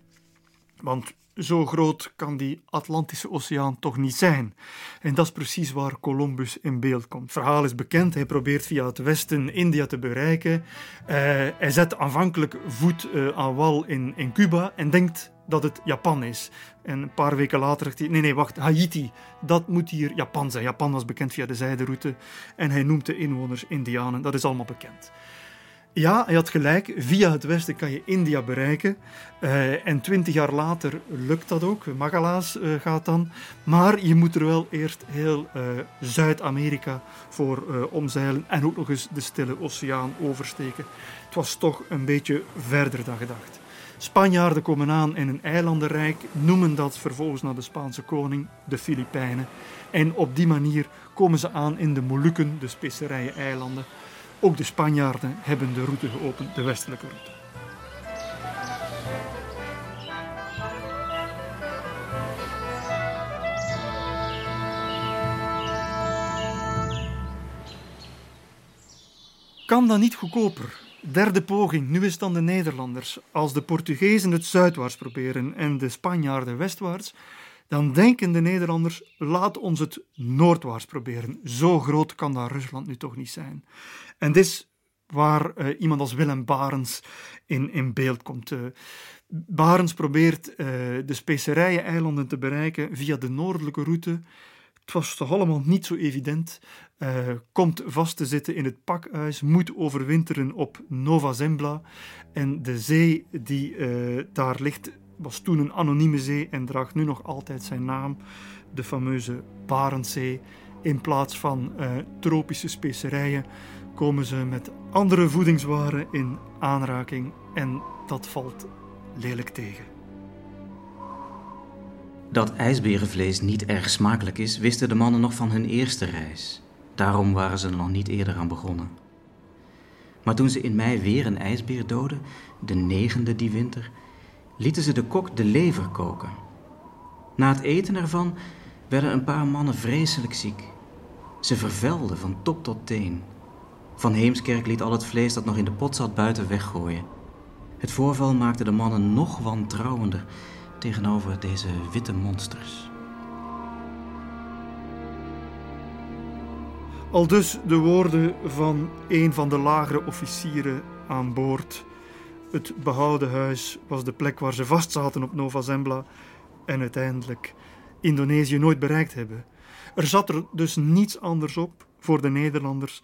Want zo groot kan die Atlantische Oceaan toch niet zijn. En dat is precies waar Columbus in beeld komt. Het verhaal is bekend. Hij probeert via het westen India te bereiken. Uh, hij zet aanvankelijk voet uh, aan wal in, in Cuba en denkt dat het Japan is. En een paar weken later zegt hij: nee, nee, wacht, Haiti, dat moet hier Japan zijn. Japan was bekend via de zijderoute en hij noemt de inwoners Indianen, dat is allemaal bekend. Ja, hij had gelijk. Via het westen kan je India bereiken. Uh, en twintig jaar later lukt dat ook. Magalla's uh, gaat dan. Maar je moet er wel eerst heel uh, Zuid-Amerika voor omzeilen. En ook nog eens de Stille Oceaan oversteken. Het was toch een beetje verder dan gedacht. Spanjaarden komen aan in een eilandenrijk, noemen dat vervolgens naar de Spaanse koning, de Filipijnen. En op die manier komen ze aan in de Molukken, de specerijen-eilanden. Ook de Spanjaarden hebben de route geopend, de westelijke route. Kan dat niet goedkoper? Derde poging, nu is het dan de Nederlanders. Als de Portugezen het zuidwaarts proberen en de Spanjaarden westwaarts, dan denken de Nederlanders, laat ons het noordwaarts proberen. Zo groot kan dat Rusland nu toch niet zijn. En dit is waar uh, iemand als Willem Barens in, in beeld komt. Uh, Barens probeert uh, de specerijen-eilanden te bereiken via de noordelijke route. Het was toch allemaal niet zo evident. komt vast te zitten in het pakhuis, moet overwinteren op Nova Zembla. En de zee die daar ligt, was toen een anonieme zee en draagt nu nog altijd zijn naam, de fameuze Barentszee. In plaats van tropische specerijen komen ze met andere voedingswaren in aanraking en dat valt lelijk tegen. Dat ijsberenvlees niet erg smakelijk is, wisten de mannen nog van hun eerste reis. Daarom waren ze er nog niet eerder aan begonnen. Maar toen ze in mei weer een ijsbeer doden, de negende die winter, lieten ze de kok de lever koken. Na het eten ervan werden een paar mannen vreselijk ziek. Ze vervelden van top tot teen. Van Heemskerk liet al het vlees dat nog in de pot zat buiten weggooien. Het voorval maakte de mannen nog wantrouwender tegenover deze witte monsters. Al dus de woorden van een van de lagere officieren aan boord. Het behouden huis was de plek waar ze vastzaten op Nova Zembla en uiteindelijk Indonesië nooit bereikt hebben. Er zat er dus niets anders op voor de Nederlanders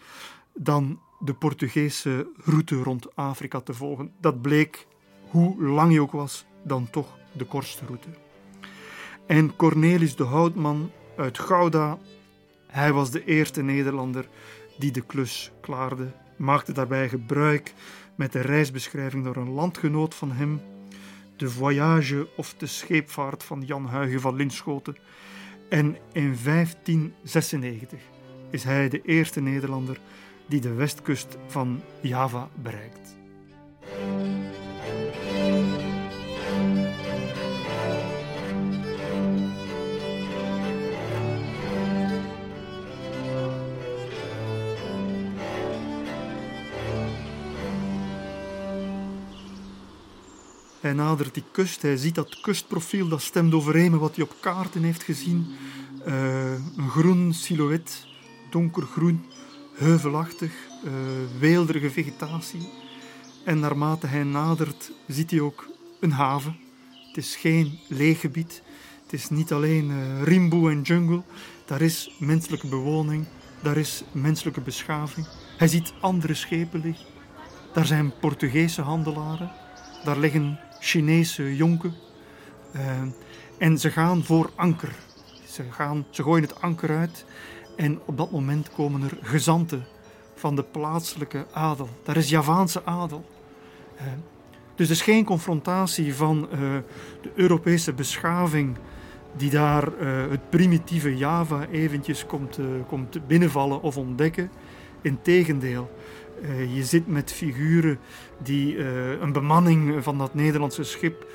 dan de Portugese route rond Afrika te volgen. Dat bleek, hoe lang hij ook was, dan toch de kortste route. En Cornelis de Houtman uit Gouda, hij was de eerste Nederlander die de klus klaarde, maakte daarbij gebruik met de reisbeschrijving door een landgenoot van hem, de voyage of de scheepvaart van Jan Huygen van Linschoten. En in 1596 is hij de eerste Nederlander die de westkust van Java bereikt. Hij nadert die kust, hij ziet dat kustprofiel, dat stemt overeen met wat hij op kaarten heeft gezien. Uh, een groen silhouet, donkergroen, heuvelachtig, uh, weelderige vegetatie. En naarmate hij nadert, ziet hij ook een haven. Het is geen leeg gebied. Het is niet alleen uh, rimboe en jungle. Daar is menselijke bewoning. Daar is menselijke beschaving. Hij ziet andere schepen liggen. Daar zijn Portugese handelaren. Daar liggen Chinese jonken. Uh, en ze gaan voor anker. Ze, gaan, ze gooien het anker uit en op dat moment komen er gezanten van de plaatselijke adel. Daar is Javaanse adel. Eh, dus er is geen confrontatie van uh, de Europese beschaving die daar uh, het primitieve Java eventjes komt, komt binnenvallen of ontdekken. Integendeel, je zit met figuren die een bemanning van dat Nederlandse schip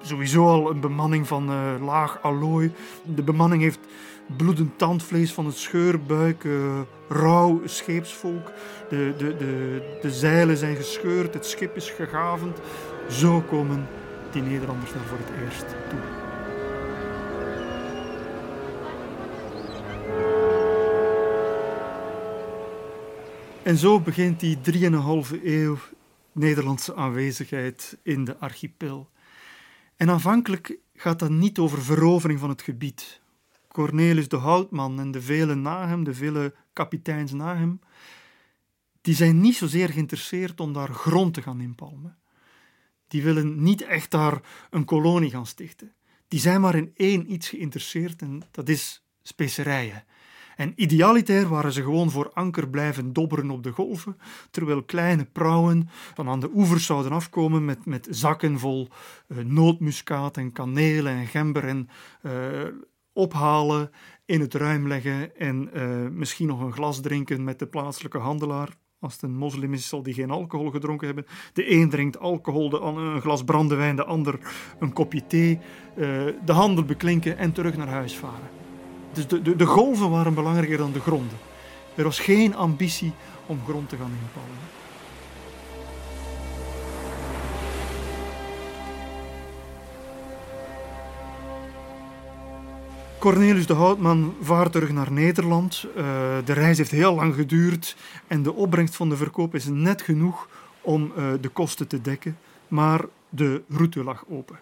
sowieso al een bemanning van laag allooi. De bemanning heeft bloedend tandvlees van het scheurbuik, uh, rauw scheepsvolk. De, de, de, de zeilen zijn gescheurd, het schip is gegavend. Zo komen die Nederlanders daar voor het eerst toe. En zo begint die 3,5 eeuw Nederlandse aanwezigheid in de archipel. En aanvankelijk gaat dat niet over verovering van het gebied, Cornelis de Houtman en de vele na hem, de vele kapiteins na hem, die zijn niet zozeer geïnteresseerd om daar grond te gaan inpalmen. Die willen niet echt daar een kolonie gaan stichten. Die zijn maar in één iets geïnteresseerd en dat is specerijen. En idealitair waren ze gewoon voor anker blijven dobberen op de golven, terwijl kleine prauwen van aan de oevers zouden afkomen met, met zakken vol uh, nootmuskaat en kaneel en gember en uh, ophalen, in het ruim leggen en uh, misschien nog een glas drinken met de plaatselijke handelaar. Als het een moslim is, zal die geen alcohol gedronken hebben. De een drinkt alcohol, de ander een glas brandewijn, de ander een kopje thee. de handel beklinken en terug naar huis varen. Dus de, de, de golven waren belangrijker dan de gronden. Er was geen ambitie om grond te gaan inpalmen. Cornelius de Houtman vaart terug naar Nederland. Uh, de reis heeft heel lang geduurd en de opbrengst van de verkoop is net genoeg om uh, de kosten te dekken. Maar de route lag open.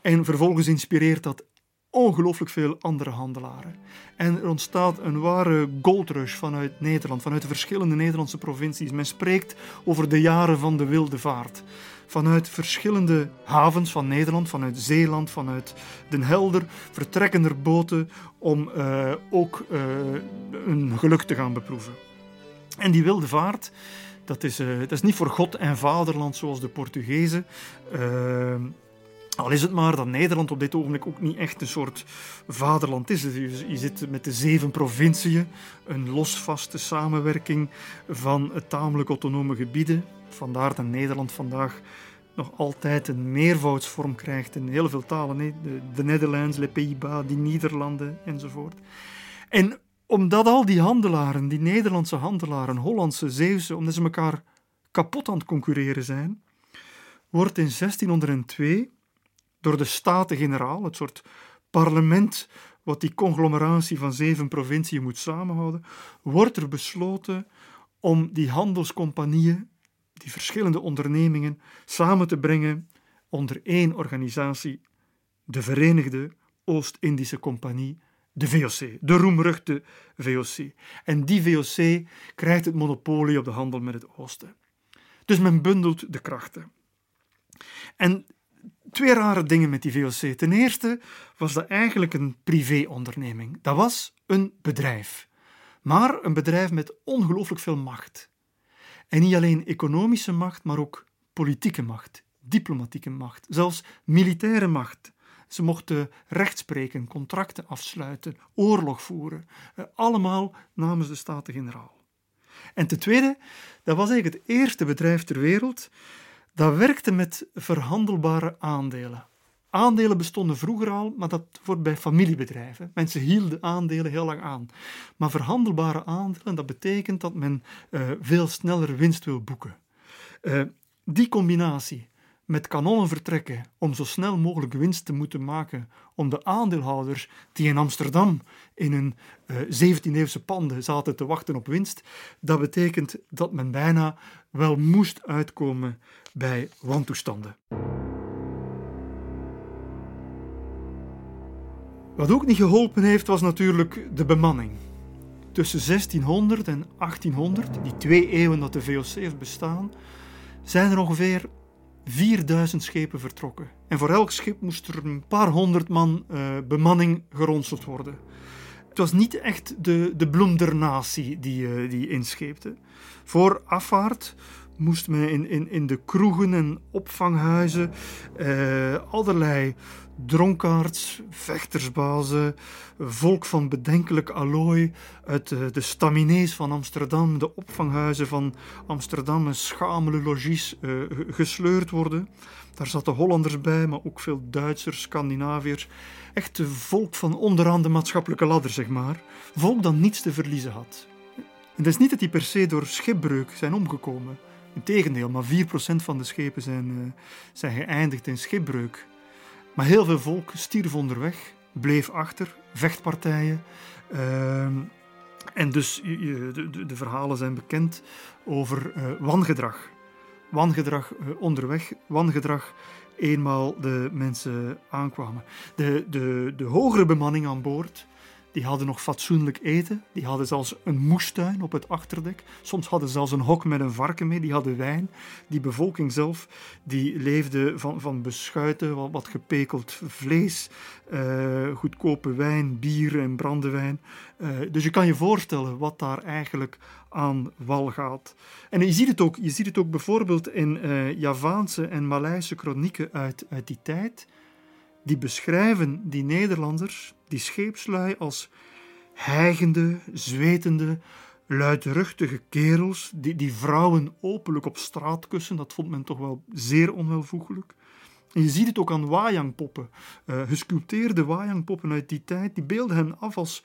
En vervolgens inspireert dat ongelooflijk veel andere handelaren. En er ontstaat een ware goldrush vanuit Nederland, vanuit de verschillende Nederlandse provincies. Men spreekt over de jaren van de wilde vaart. Vanuit verschillende havens van Nederland, vanuit Zeeland, vanuit Den Helder, vertrekken er boten om uh, ook uh, een geluk te gaan beproeven. En die wilde vaart, dat is, uh, dat is niet voor God en vaderland zoals de Portugezen. Al is het maar dat Nederland op dit ogenblik ook niet echt een soort vaderland is. Je zit met de zeven provinciën, een losvaste samenwerking van tamelijk autonome gebieden. Vandaar dat Nederland vandaag nog altijd een meervoudsvorm krijgt in heel veel talen. De, de Netherlands, les Pays-Bas, die Nederlanden enzovoort. En omdat al die handelaren, die Nederlandse handelaren, Hollandse, Zeeuwse, omdat ze elkaar kapot aan het concurreren zijn, wordt in 1602 door de Staten-Generaal, het soort parlement wat die conglomeratie van zeven provinciën moet samenhouden, wordt er besloten om die handelscompagnieën, die verschillende ondernemingen, samen te brengen onder één organisatie, de Verenigde Oost-Indische Compagnie, de VOC, de roemruchte VOC. En die VOC krijgt het monopolie op de handel met het Oosten. Dus men bundelt de krachten. En twee rare dingen met die VOC. Ten eerste was dat eigenlijk een privéonderneming. Dat was een bedrijf. Maar een bedrijf met ongelooflijk veel macht. En niet alleen economische macht, maar ook politieke macht, diplomatieke macht, zelfs militaire macht. Ze mochten rechtspreken, contracten afsluiten, oorlog voeren. Eh, allemaal namens de Staten-Generaal. En ten tweede, dat was eigenlijk het eerste bedrijf ter wereld dat werkte met verhandelbare aandelen. Aandelen bestonden vroeger al, maar dat wordt bij familiebedrijven. Mensen hielden aandelen heel lang aan. Maar verhandelbare aandelen, dat betekent dat men uh, veel sneller winst wil boeken. Uh, die combinatie met kanonnen vertrekken om zo snel mogelijk winst te moeten maken om de aandeelhouders die in Amsterdam in uh, 17e-eeuwse panden zaten te wachten op winst, dat betekent dat men bijna wel moest uitkomen bij wantoestanden. Wat ook niet geholpen heeft, was natuurlijk de bemanning. Tussen 1600 en 1800, die twee eeuwen dat de VOC heeft bestaan, zijn er ongeveer 4000 schepen vertrokken. En voor elk schip moest er een paar honderd man uh, bemanning geronseld worden. Het was niet echt de, de bloem der natie die, uh, die inscheepte. Voor afvaart moest men in, in, in de kroegen en opvanghuizen uh, allerlei dronkaards, vechtersbazen, volk van bedenkelijk allooi uit de, de staminees van Amsterdam, de opvanghuizen van Amsterdam en schamele logies uh, gesleurd worden. Daar zaten Hollanders bij, maar ook veel Duitsers, Scandinaviërs. Echt volk van onderaan de maatschappelijke ladder, zeg maar. Volk dat niets te verliezen had. Het is niet dat die per se door schipbreuk zijn omgekomen. Integendeel, maar 4% van de schepen zijn, uh, zijn geëindigd in schipbreuk. Maar heel veel volk stierf onderweg, bleef achter, vechtpartijen. Uh, en dus de, de, de, verhalen zijn bekend over uh, wangedrag. Wangedrag uh, onderweg, wangedrag eenmaal de mensen aankwamen. De, de, de hogere bemanning aan boord die hadden nog fatsoenlijk eten. Die hadden zelfs een moestuin op het achterdek. Soms hadden ze zelfs een hok met een varken mee. Die hadden wijn. Die bevolking zelf die leefde van, van beschuiten, wat, gepekeld vlees, uh, goedkope wijn, bier en brandewijn. Uh, dus je kan je voorstellen wat daar eigenlijk aan wal gaat. En je ziet het ook, je ziet het ook bijvoorbeeld in uh, Javaanse en Maleise kronieken uit, uit die tijd die beschrijven die Nederlanders, die scheepslui, als hijgende, zwetende, luidruchtige kerels, die, die vrouwen openlijk op straat kussen. Dat vond men toch wel zeer onwelvoegelijk. En je ziet het ook aan wajangpoppen. Uh, gesculpteerde wajangpoppen uit die tijd, die beelden hen af als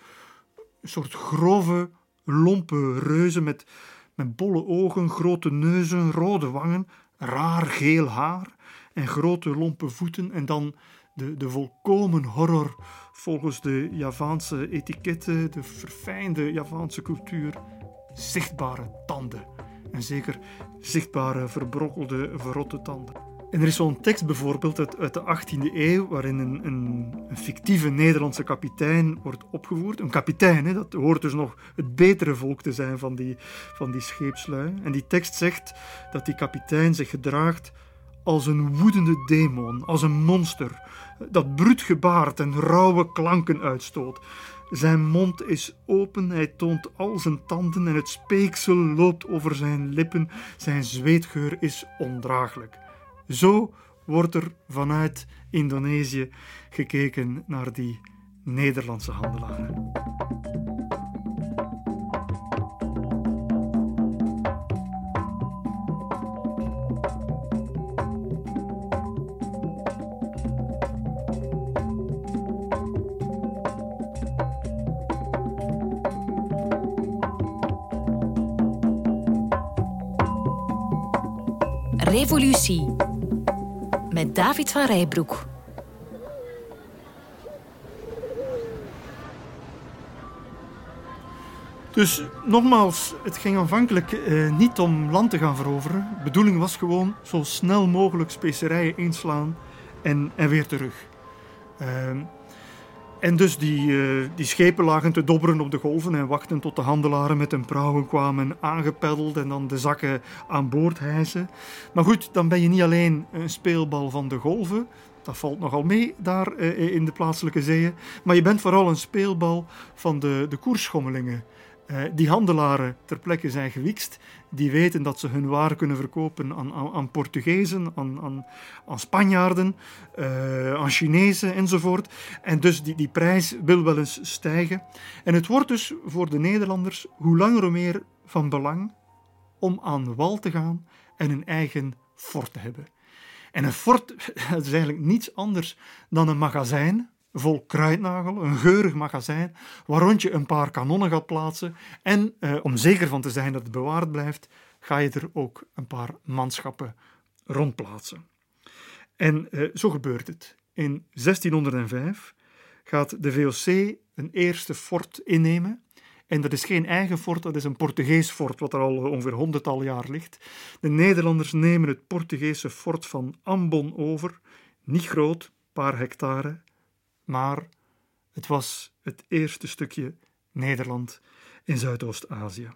een soort grove, lompe reuzen met, met bolle ogen, grote neuzen, rode wangen, raar geel haar en grote lompe voeten en dan de, de volkomen horror volgens de Javaanse etiketten, de verfijnde Javaanse cultuur, zichtbare tanden. En zeker zichtbare, verbrokkelde, verrotte tanden. En er is zo'n tekst bijvoorbeeld uit, de 18e eeuw, waarin een, een, een, fictieve Nederlandse kapitein wordt opgevoerd. Een kapitein, hè, dat hoort dus nog het betere volk te zijn van die, van die scheepslui. En die tekst zegt dat die kapitein zich gedraagt als een woedende demon, als een monster, dat bruut gebaard en rauwe klanken uitstoot. Zijn mond is open, hij toont al zijn tanden en het speeksel loopt over zijn lippen. Zijn zweetgeur is ondraaglijk. Zo wordt er vanuit Indonesië gekeken naar die Nederlandse handelaren. Revolutie met David van Rijbroek. Dus nogmaals, het ging aanvankelijk eh, niet om land te gaan veroveren. De bedoeling was gewoon zo snel mogelijk specerijen inslaan en, en weer terug. Uh, en dus die, uh, die schepen lagen te dobberen op de golven en wachten tot de handelaren met hun prauwen kwamen aangepeddeld en dan de zakken aan boord hijsen. Maar goed, dan ben je niet alleen een speelbal van de golven, dat valt nogal mee daar uh, in de plaatselijke zeeën, maar je bent vooral een speelbal van de, de koersschommelingen. Uh, die handelaren ter plekke zijn gewikst, die weten dat ze hun waar kunnen verkopen aan, aan, Portugezen, aan, aan, aan Spanjaarden, uh, aan Chinezen enzovoort. En dus die, die prijs wil wel eens stijgen. En het wordt dus voor de Nederlanders hoe langer hoe meer van belang om aan wal te gaan en een eigen fort te hebben. En een fort is eigenlijk niets anders dan een magazijn vol kruidnagel, een geurig magazijn, waar rond je een paar kanonnen gaat plaatsen. En eh, om zeker van te zijn dat het bewaard blijft, ga je er ook een paar manschappen rondplaatsen. En eh, zo gebeurt het. In 1605 gaat de VOC een eerste fort innemen. En dat is geen eigen fort, dat is een Portugees fort, wat er al ongeveer honderdtal jaar ligt. De Nederlanders nemen het Portugese fort van Ambon over. Niet groot, paar hectare, maar het was het eerste stukje Nederland in Zuidoost-Azië.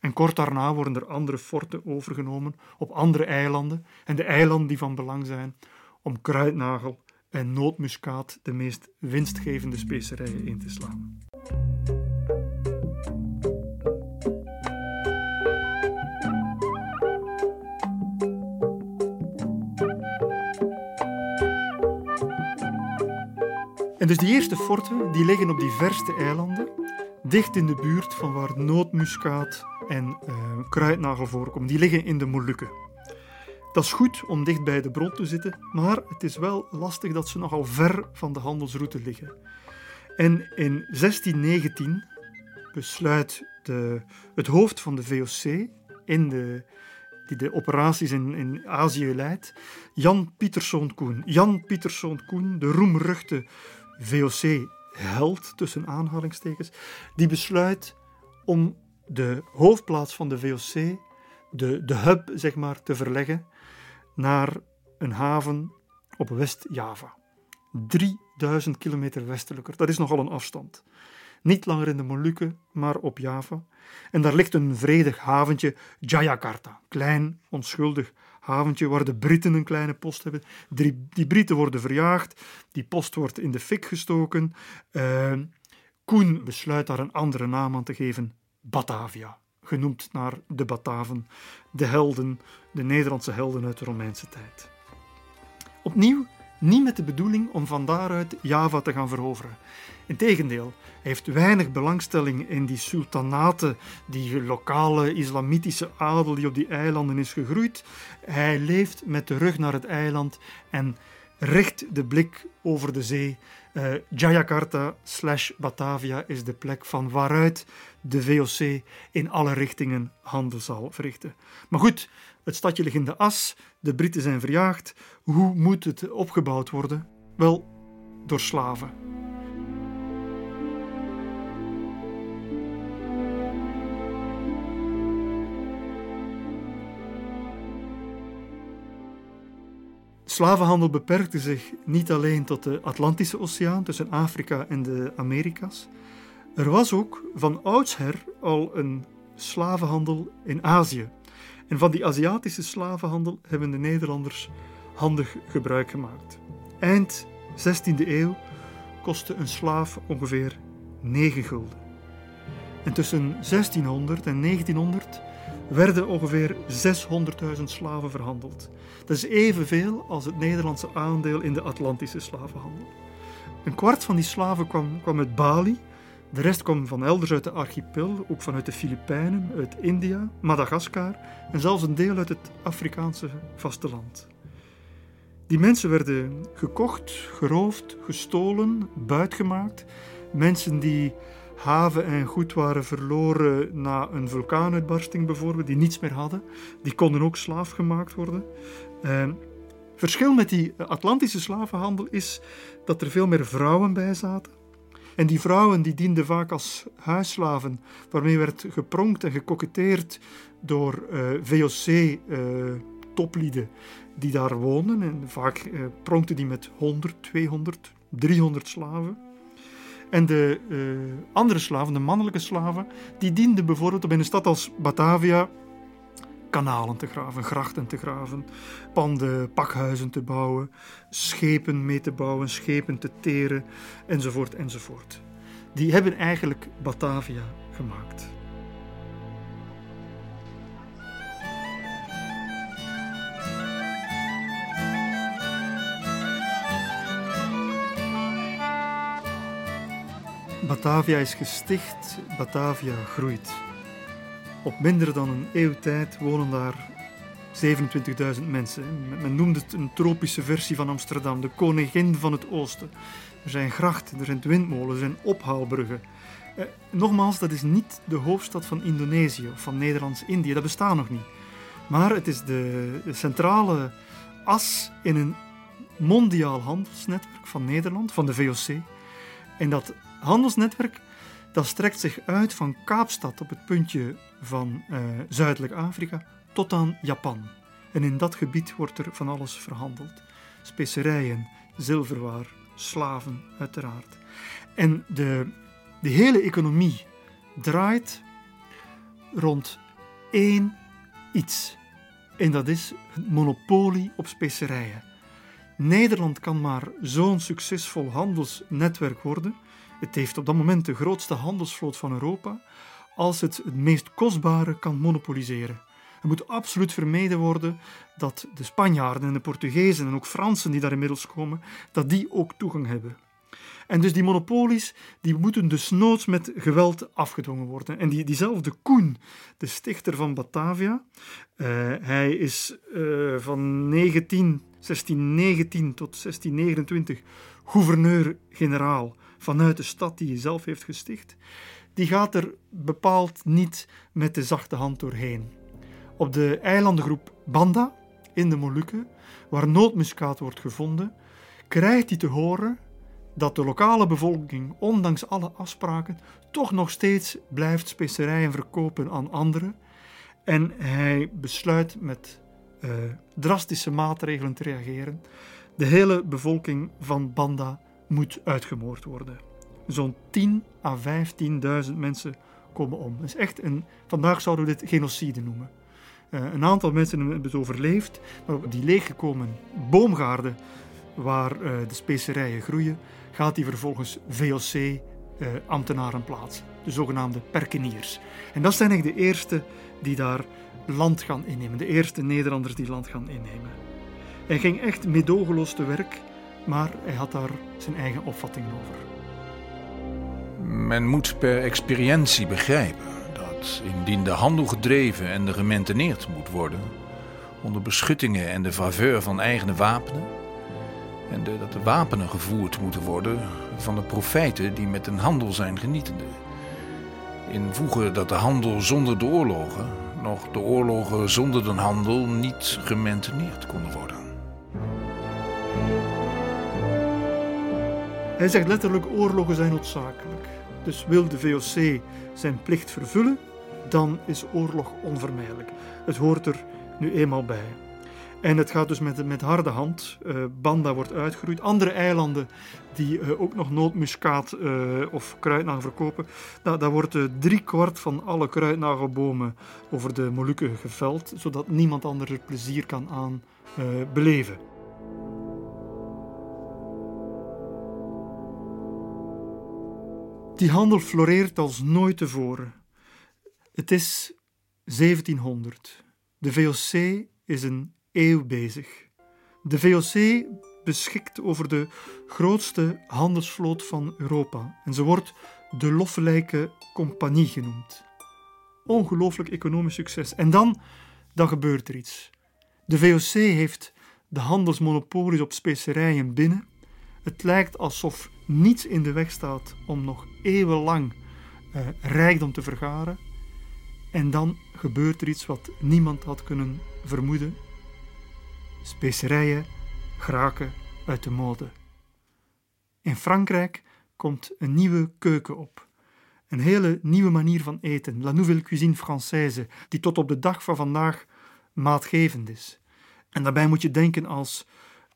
En kort daarna worden er andere forten overgenomen op andere eilanden en de eilanden die van belang zijn om kruidnagel en nootmuskaat, de meest winstgevende specerijen, in te slaan. En dus die eerste forten die liggen op die verste eilanden, dicht in de buurt van waar nootmuskaat en uh, kruidnagel voorkomen. Die liggen in de Molukken. Dat is goed om dicht bij de bron te zitten, maar het is wel lastig dat ze nogal ver van de handelsroute liggen. En in 1619 besluit de, het hoofd van de VOC in de, die de operaties in, in Azië leidt, Jan Pieterszoon Koen. Jan Pieterszoon Koen, de roemruchte VOC-held, tussen aanhalingstekens, die besluit om de hoofdplaats van de VOC, de, de hub zeg maar, te verleggen naar een haven op West-Java. 3000 kilometer westelijker, dat is nogal een afstand. niet langer in de Molukken, maar op Java. En daar ligt een vredig haventje, Jayakarta, klein, onschuldig haventje waar de Britten een kleine post hebben. Die, die Britten worden verjaagd, die post wordt in de fik gestoken. Uh, Koen besluit daar een andere naam aan te geven, Batavia, genoemd naar de Bataven, de helden, de Nederlandse helden uit de Romeinse tijd. Opnieuw niet met de bedoeling om van daaruit Java te gaan veroveren. Integendeel, hij heeft weinig belangstelling in die sultanaten, die lokale islamitische adel die op die eilanden is gegroeid. Hij leeft met de rug naar het eiland en richt de blik over de zee. Uh, Jayakarta slash Batavia is de plek van waaruit de VOC in alle richtingen handel zal verrichten. Maar goed, het stadje ligt in de as, de Britten zijn verjaagd. Hoe moet het opgebouwd worden? Wel, door slaven. Slavenhandel beperkte zich niet alleen tot de Atlantische Oceaan tussen Afrika en de Amerika's. Er was ook van oudsher al een slavenhandel in Azië. En van die Aziatische slavenhandel hebben de Nederlanders handig gebruik gemaakt. Eind 16e eeuw kostte een slaaf ongeveer 9 gulden. En tussen 1600 en 1900 werden ongeveer 600.000 slaven verhandeld. Dat is evenveel als het Nederlandse aandeel in de Atlantische slavenhandel. Een kwart van die slaven kwam, kwam uit Bali, de rest kwam van elders uit de archipel, ook vanuit de Filipijnen, uit India, Madagaskar en zelfs een deel uit het Afrikaanse vasteland. Die mensen werden gekocht, geroofd, gestolen, buitgemaakt. Mensen die haven en goed waren verloren na een vulkaanuitbarsting bijvoorbeeld, die niets meer hadden, die konden ook slaaf gemaakt worden. Uh, verschil met die Atlantische slavenhandel is dat er veel meer vrouwen bij zaten. En die vrouwen die dienden vaak als huisslaven, waarmee werd gepronkt en gekoketteerd door eh, VOC-toplieden uh, die daar woonden. En vaak pronkten die met 100, 200, 300 slaven. En de uh, andere slaven, de mannelijke slaven, die dienden bijvoorbeeld om in een stad als Batavia kanalen te graven, grachten te graven, panden, pakhuizen te bouwen, schepen mee te bouwen, schepen te teren, enzovoort, enzovoort. Die hebben eigenlijk Batavia gemaakt. Batavia is gesticht, Batavia groeit. Op minder dan een eeuw tijd wonen daar 27.000 mensen. Men noemt het een tropische versie van Amsterdam, de koningin van het oosten. Er zijn grachten, er zijn windmolens, er zijn ophaalbruggen. Eh, nogmaals, dat is niet de hoofdstad van Indonesië of van Nederlands-Indië, dat bestaat nog niet. Maar het is de centrale as in een mondiaal handelsnetwerk van Nederland, van de VOC. En dat handelsnetwerk dat strekt zich uit van Kaapstad op het puntje van uh, Zuidelijk Afrika tot aan Japan. En in dat gebied wordt er van alles verhandeld: specerijen, zilverwaar, slaven, uiteraard. En de, de hele economie draait rond één iets. En dat is het monopolie op specerijen. Nederland kan maar zo'n succesvol handelsnetwerk worden het heeft op dat moment de grootste handelsvloot van Europa als het het meest kostbare kan monopoliseren. Het moet absoluut vermeden worden dat de Spanjaarden en de Portugezen en ook Fransen die daar inmiddels komen, dat die ook toegang hebben. En dus die monopolies die moeten dus noods met geweld afgedwongen worden. En die, diezelfde Koen, de stichter van Batavia, uh, hij is uh, van 19, 1619 tot 1629 gouverneur-generaal vanuit de stad die hij zelf heeft gesticht, die gaat er bepaald niet met de zachte hand doorheen. Op de eilandengroep Banda in de Molukken, waar nootmuskaat wordt gevonden, krijgt hij te horen dat de lokale bevolking, ondanks alle afspraken, toch nog steeds blijft specerijen verkopen aan anderen. En hij besluit met uh, drastische maatregelen te reageren. De hele bevolking van Banda moet uitgemoord worden. zo'n 10 à 15.000 mensen komen om. Dat is echt een, vandaag zouden we dit genocide noemen. Uh, een aantal mensen hebben het overleefd, maar op die leeggekomen boomgaarden waar uh, de specerijen groeien, gaat die vervolgens VOC-ambtenaren uh, plaatsen, de zogenaamde perkeniers. En dat zijn eigenlijk de eerste die daar land gaan innemen, de eerste Nederlanders die land gaan innemen. Hij ging echt medogeloos te werk, maar hij had daar zijn eigen opvatting over. Men moet per experientie begrijpen dat indien de handel gedreven en gementeneerd moet worden, onder beschuttingen en de faveur van eigen wapenen, en de, dat de wapenen gevoerd moeten worden van de profijten die met een handel zijn genietende. Invoegen dat de handel zonder de oorlogen, nog de oorlogen zonder de handel niet gementeneerd konden worden. Hij zegt letterlijk: oorlogen zijn noodzakelijk. Dus wil de VOC zijn plicht vervullen, dan is oorlog onvermijdelijk. Het hoort er nu eenmaal bij. En het gaat dus met, met harde hand. Uh, Banda wordt uitgeroeid. Andere eilanden die uh, ook nog nootmuskaat uh, of kruidnagel verkopen, daar, daar wordt drie kwart van alle kruidnagelbomen over de Molukken geveld, zodat niemand anders er plezier kan aan beleven. Die handel floreert als nooit tevoren. Het is 1700. De VOC is een eeuw bezig. De VOC beschikt over de grootste handelsvloot van Europa en ze wordt de Loffelijke Compagnie genoemd. Ongelooflijk economisch succes. En dan, dan gebeurt er iets. De VOC heeft de handelsmonopolies op specerijen binnen. Het lijkt alsof niets in de weg staat om nog eeuwenlang uh, rijkdom te vergaren. En dan gebeurt er iets wat niemand had kunnen vermoeden. Specerijen geraken uit de mode. In Frankrijk komt een nieuwe keuken op. Een hele nieuwe manier van eten, la nouvelle cuisine française, die tot op de dag van vandaag maatgevend is. En daarbij moet je denken als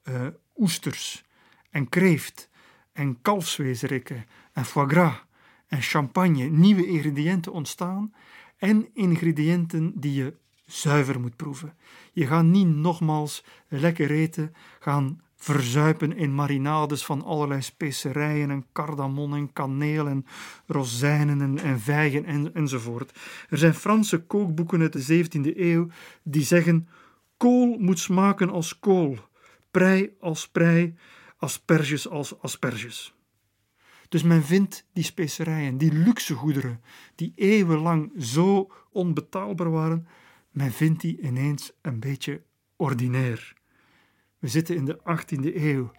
uh, oesters en kreeft en kalfsweesrikken en foie gras en champagne. Nieuwe ingrediënten ontstaan en ingrediënten die je zuiver moet proeven. Je gaat niet nogmaals lekker eten, gaan verzuipen in marinades van allerlei specerijen en cardamon en kaneel en rozijnen en, en vijgen en, enzovoort. Er zijn Franse kookboeken uit de 17e eeuw die zeggen kool moet smaken als kool, prei als prei, asperges als asperges. Dus men vindt die specerijen, die luxe goederen, die eeuwenlang zo onbetaalbaar waren, men vindt die ineens een beetje ordinair. We zitten in de 18e eeuw,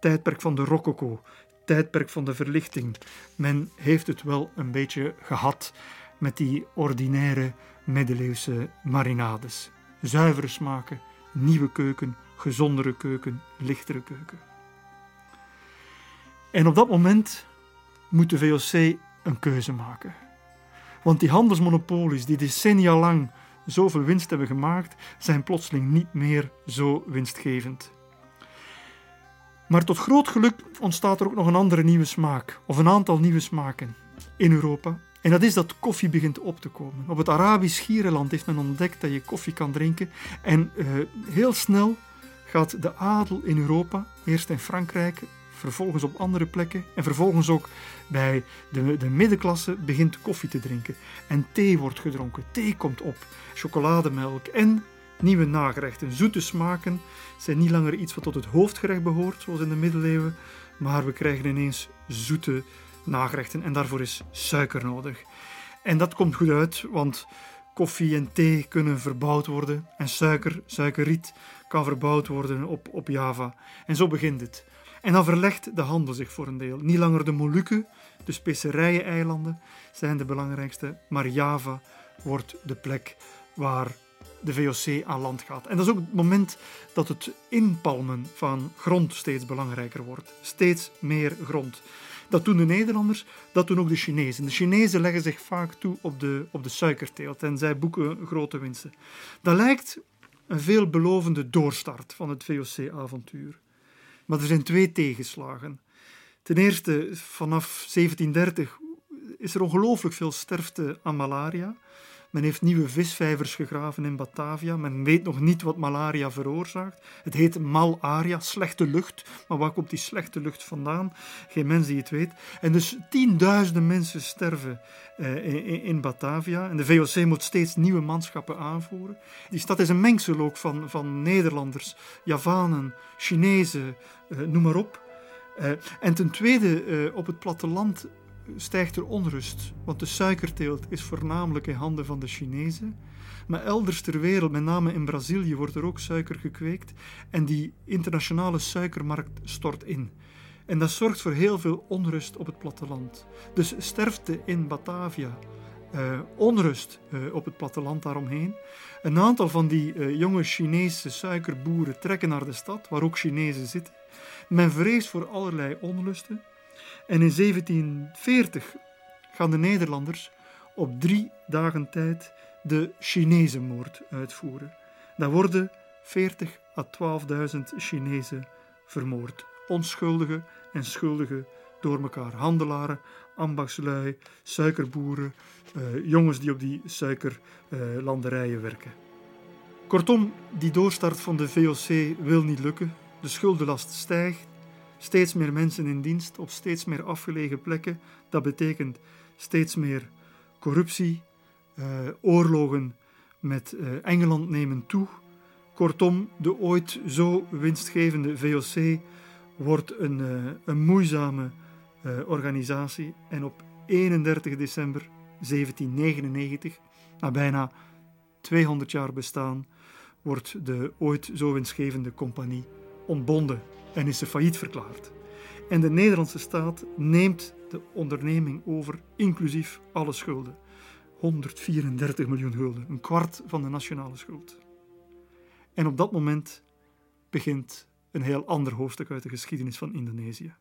tijdperk van de rococo, tijdperk van de verlichting. Men heeft het wel een beetje gehad met die ordinaire middeleeuwse marinades. Zuivere smaken, nieuwe keuken, gezondere keuken, lichtere keuken. En op dat moment moet de VOC een keuze maken. Want die handelsmonopolies die decennia lang zoveel winst hebben gemaakt, zijn plotseling niet meer zo winstgevend. Maar tot groot geluk ontstaat er ook nog een andere nieuwe smaak, of een aantal nieuwe smaken in Europa. En dat is dat koffie begint op te komen. Op het Arabisch Gierenland heeft men ontdekt dat je koffie kan drinken. En uh, heel snel gaat de adel in Europa, eerst in Frankrijk, vervolgens op andere plekken en vervolgens ook bij de, de middenklasse begint koffie te drinken. En thee wordt gedronken, thee komt op, chocolademelk en nieuwe nagerechten. Zoete smaken zijn niet langer iets wat tot het hoofdgerecht behoort, zoals in de middeleeuwen, maar we krijgen ineens zoete nagerechten en daarvoor is suiker nodig. En dat komt goed uit, want koffie en thee kunnen verbouwd worden en suiker, suikerriet, kan verbouwd worden op, op Java. En zo begint het. En dan verlegt de handel zich voor een deel. Niet langer de Molukken, de specerijen-eilanden, zijn de belangrijkste, maar Java wordt de plek waar de VOC aan land gaat. En dat is ook het moment dat het inpalmen van grond steeds belangrijker wordt. Steeds meer grond. Dat doen de Nederlanders, dat doen ook de Chinezen. De Chinezen leggen zich vaak toe op de, op de suikerteelt en zij boeken grote winsten. Dat lijkt een veelbelovende doorstart van het VOC-avontuur. Maar er zijn twee tegenslagen. Ten eerste, vanaf 1730 is er ongelooflijk veel sterfte aan malaria. Men heeft nieuwe visvijvers gegraven in Batavia. Men weet nog niet wat malaria veroorzaakt. Het heet malaria, slechte lucht. Maar waar komt die slechte lucht vandaan? Geen mens die het weet. En dus tienduizenden mensen sterven eh, in, Batavia. En de VOC moet steeds nieuwe manschappen aanvoeren. Die stad is een mengsel ook van, van Nederlanders, Javanen, Chinezen, eh, noem maar op. Uh, en ten tweede, op het platteland stijgt er onrust, want de suikerteelt is voornamelijk in handen van de Chinezen. Maar elders ter wereld, met name in Brazilië, wordt er ook suiker gekweekt en die internationale suikermarkt stort in. En dat zorgt voor heel veel onrust op het platteland. Dus sterfte in Batavia, uh, onrust uh, op het platteland daaromheen. Een aantal van die uh, jonge Chinese suikerboeren trekken naar de stad, waar ook Chinezen zitten. Men vreest voor allerlei onlusten. En in 1740 gaan de Nederlanders op drie dagen tijd de Chinezenmoord uitvoeren. Daar worden 40 à 12.000 Chinezen vermoord. Onschuldige en schuldige door elkaar. Handelaren, ambachtslui, suikerboeren, uh, jongens die op die suikerlanderijen uh, werken. Kortom, die doorstart van de VOC wil niet lukken. De schuldenlast stijgt. Steeds meer mensen in dienst op steeds meer afgelegen plekken. Dat betekent steeds meer corruptie. Uh, oorlogen met uh, Engeland nemen toe. Kortom, de ooit zo winstgevende VOC wordt een, uh, een moeizame organisatie. En op 31 december 1799, na bijna 200 jaar bestaan, wordt de ooit zo winstgevende compagnie ontbonden en is ze failliet verklaard. En de Nederlandse staat neemt de onderneming over, inclusief alle schulden. 134 miljoen gulden, een kwart van de nationale schuld. En op dat moment begint een heel ander hoofdstuk uit de geschiedenis van Indonesië.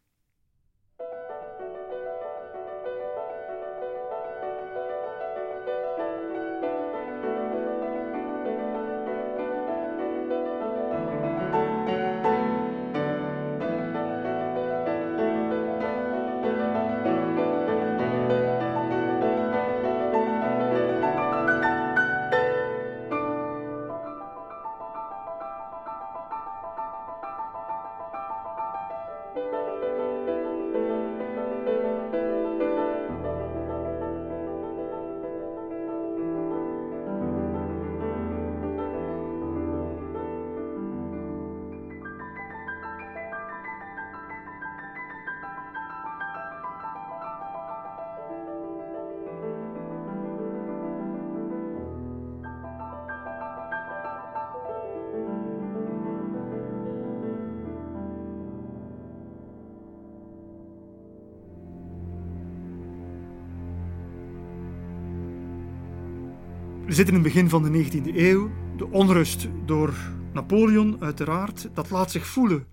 Zitten in het begin van de 19e eeuw. De onrust door Napoleon, uiteraard, dat laat zich voelen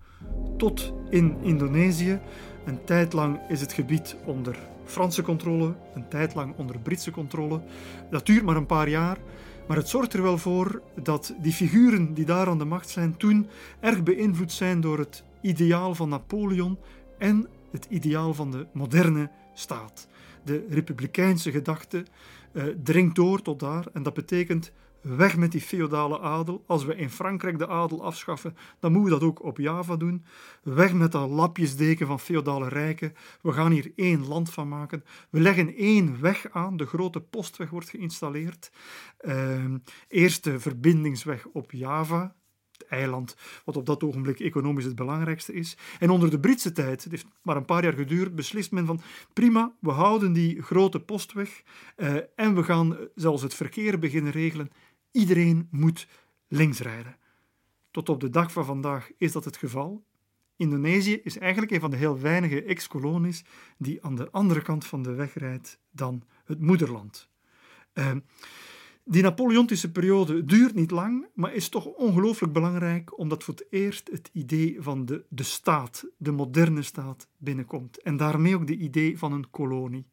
tot in Indonesië. Een tijd lang is het gebied onder Franse controle, een tijd lang onder Britse controle. Dat duurt maar een paar jaar, maar het zorgt er wel voor dat die figuren die daar aan de macht zijn toen erg beïnvloed zijn door het ideaal van Napoleon en het ideaal van de moderne staat. De republikeinse gedachte dringt door tot daar en dat betekent weg met die feodale adel. Als we in Frankrijk de adel afschaffen, dan moeten we dat ook op Java doen. Weg met dat lapjesdeken van feodale rijken. We gaan hier één land van maken. We leggen één weg aan. De grote postweg wordt geïnstalleerd. Uh, eerste verbindingsweg op Java, het eiland wat op dat ogenblik economisch het belangrijkste is. En onder de Britse tijd, het heeft maar een paar jaar geduurd, beslist men van prima, we houden die grote postweg uh, en we gaan zelfs het verkeer beginnen regelen. Iedereen moet links rijden. Tot op de dag van vandaag is dat het geval. Indonesië is eigenlijk een van de heel weinige ex-kolonies die aan de andere kant van de weg rijdt dan het moederland. Uh, die Napoleontische periode duurt niet lang, maar is toch ongelooflijk belangrijk omdat voor het eerst het idee van de, de staat, de moderne staat, binnenkomt. En daarmee ook de idee van een kolonie.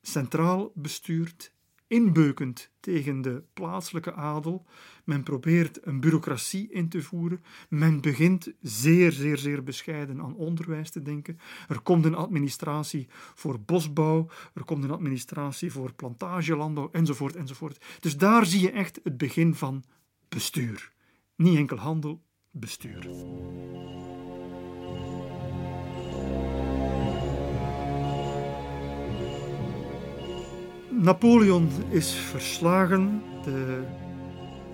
Centraal bestuurd, inbeukend tegen de plaatselijke adel. Men probeert een bureaucratie in te voeren. Men begint zeer, zeer, zeer bescheiden aan onderwijs te denken. Er komt een administratie voor bosbouw, er komt een administratie voor plantagelandbouw, enzovoort, enzovoort. Dus daar zie je echt het begin van bestuur. Niet enkel handel, bestuur. Napoleon is verslagen. De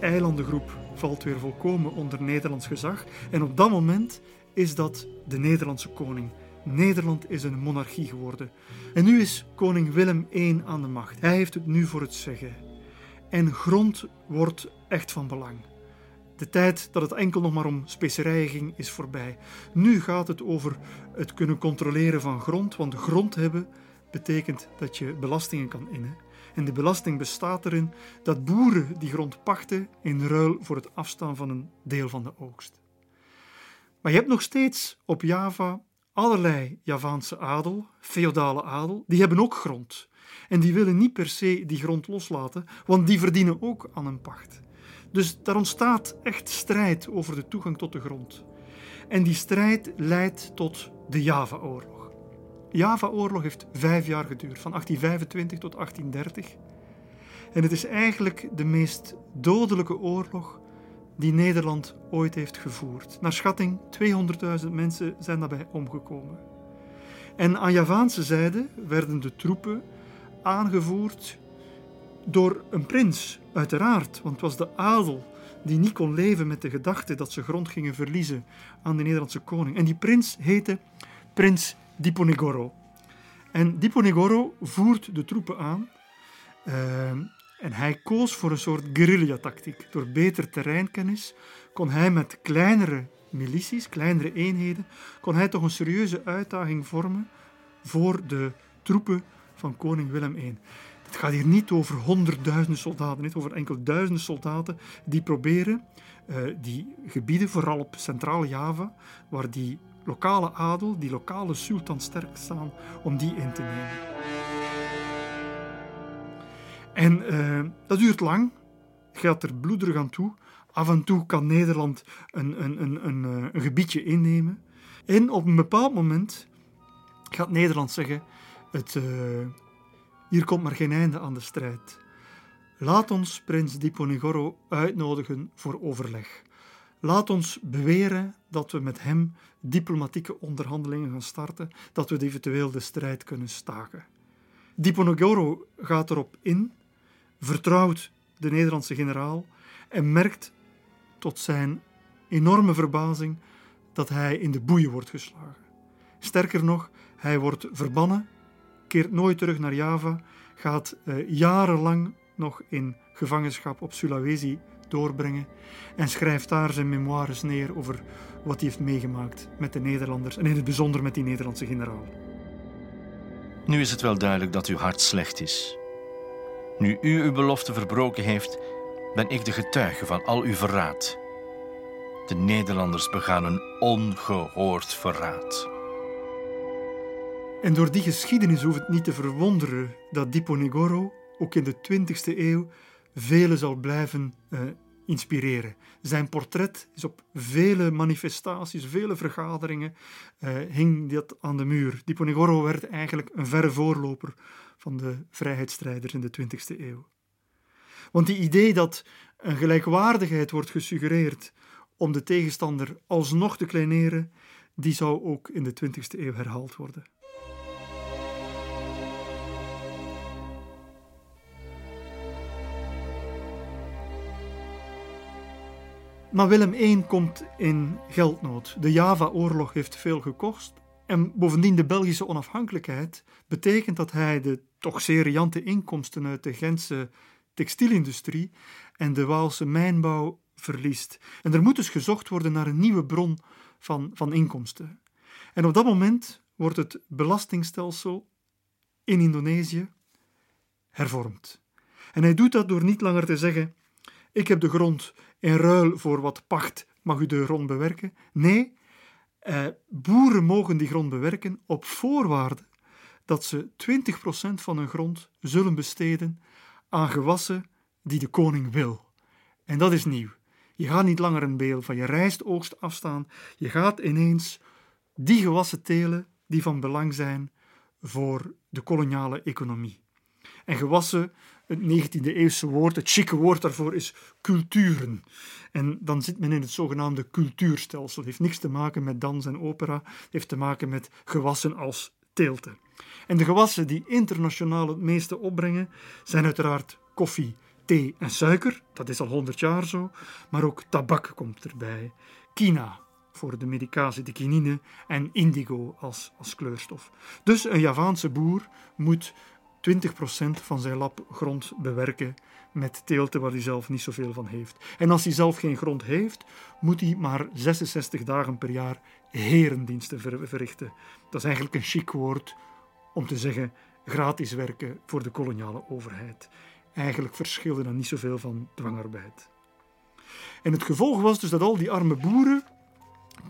eilandengroep valt weer volkomen onder Nederlands gezag. En op dat moment is dat de Nederlandse koning. Nederland is een monarchie geworden. En nu is koning Willem I aan de macht. Hij heeft het nu voor het zeggen. En grond wordt echt van belang. De tijd dat het enkel nog maar om specerijen ging, is voorbij. Nu gaat het over het kunnen controleren van grond, want grond hebben betekent dat je belastingen kan innen. En de belasting bestaat erin dat boeren die grond pachten in ruil voor het afstaan van een deel van de oogst. Maar je hebt nog steeds op Java allerlei Javaanse adel, feodale adel, die hebben ook grond. En die willen niet per se die grond loslaten, want die verdienen ook aan een pacht. Dus daar ontstaat echt strijd over de toegang tot de grond. En die strijd leidt tot de Java-oorlog. Java-oorlog heeft vijf jaar geduurd, van 1825 tot 1830. En het is eigenlijk de meest dodelijke oorlog die Nederland ooit heeft gevoerd. Naar schatting 200.000 mensen zijn daarbij omgekomen. En aan Javaanse zijde werden de troepen aangevoerd door een prins, uiteraard, want het was de adel die niet kon leven met de gedachte dat ze grond gingen verliezen aan de Nederlandse koning. En die prins heette prins Diponegoro. En Diponegoro voert de troepen aan uh, en hij koos voor een soort guerrilla-tactiek. Door beter terreinkennis kon hij met kleinere milities, kleinere eenheden, kon hij toch een serieuze uitdaging vormen voor de troepen van koning Willem I. Het gaat hier niet over honderdduizenden soldaten, niet over enkel duizenden soldaten die proberen uh, die gebieden, vooral op Centraal Java, waar die lokale adel, die lokale sultan sterk staan, om die in te nemen. En uh, dat duurt lang, gaat er bloederig aan toe. Af en toe kan Nederland een, een, een, een, eh, een gebiedje innemen. En op een bepaald moment gaat Nederland zeggen: het, uh, hier komt maar geen einde aan de strijd. Laat ons prins Diponegoro uitnodigen voor overleg. Laat ons beweren dat we met hem diplomatieke onderhandelingen gaan starten, dat we eventueel de strijd kunnen staken. Diponegoro gaat erop in, vertrouwt de Nederlandse generaal en merkt tot zijn enorme verbazing dat hij in de boeien wordt geslagen. Sterker nog, hij wordt verbannen, keert nooit terug naar Java, gaat eh, jarenlang nog in gevangenschap op Sulawesi doorbrengen en schrijft daar zijn memoires neer over wat hij heeft meegemaakt met de Nederlanders en in het bijzonder met die Nederlandse generaal. Nu is het wel duidelijk dat uw hart slecht is. Nu u uw belofte verbroken heeft, ben ik de getuige van al uw verraad. De Nederlanders begaan een ongehoord verraad. En door die geschiedenis hoeft het niet te verwonderen dat Diponegoro ook in de 20e eeuw velen zal blijven uh, inspireren. Zijn portret is op vele manifestaties, vele vergaderingen, uh, hing dat aan de muur. Diponegoro werd eigenlijk een verre voorloper van de vrijheidsstrijders in de 20e eeuw. Want die idee dat een gelijkwaardigheid wordt gesuggereerd om de tegenstander alsnog te kleineren, die zou ook in de 20e eeuw herhaald worden. Maar Willem I komt in geldnood. De Java-oorlog heeft veel gekost. En bovendien de Belgische onafhankelijkheid betekent dat hij de toch zeer riante inkomsten uit de Gentse textielindustrie en de Waalse mijnbouw verliest. En er moet dus gezocht worden naar een nieuwe bron van, van inkomsten. En op dat moment wordt het belastingstelsel in Indonesië hervormd. En hij doet dat door niet langer te zeggen: Ik heb de grond in ruil voor wat pacht mag u de grond bewerken. Nee, eh, boeren mogen die grond bewerken op voorwaarde dat ze 20% van hun grond zullen besteden aan gewassen die de koning wil. En dat is nieuw. Je gaat niet langer een beel van je rijstoogst afstaan. Je gaat ineens die gewassen telen die van belang zijn voor de koloniale economie. En gewassen, het 19e eeuwse woord, het chique woord daarvoor is culturen. En dan zit men in het zogenaamde cultuurstelsel. Het heeft niks te maken met dans en opera, het heeft te maken met gewassen als teelte. En de gewassen die internationaal het meeste opbrengen zijn uiteraard koffie, thee en suiker, dat is al 100 jaar zo, maar ook tabak komt erbij, kina voor de medicatie, de kinine en indigo als, als kleurstof. Dus een Javaanse boer moet 20% van zijn lap grond bewerken met teelte waar hij zelf niet zoveel van heeft. En als hij zelf geen grond heeft, moet hij maar 66 dagen per jaar herendiensten verrichten. Dat is eigenlijk een chic woord om te zeggen gratis werken voor de koloniale overheid. Eigenlijk verschilde dat niet zoveel van dwangarbeid. En het gevolg was dus dat al die arme boeren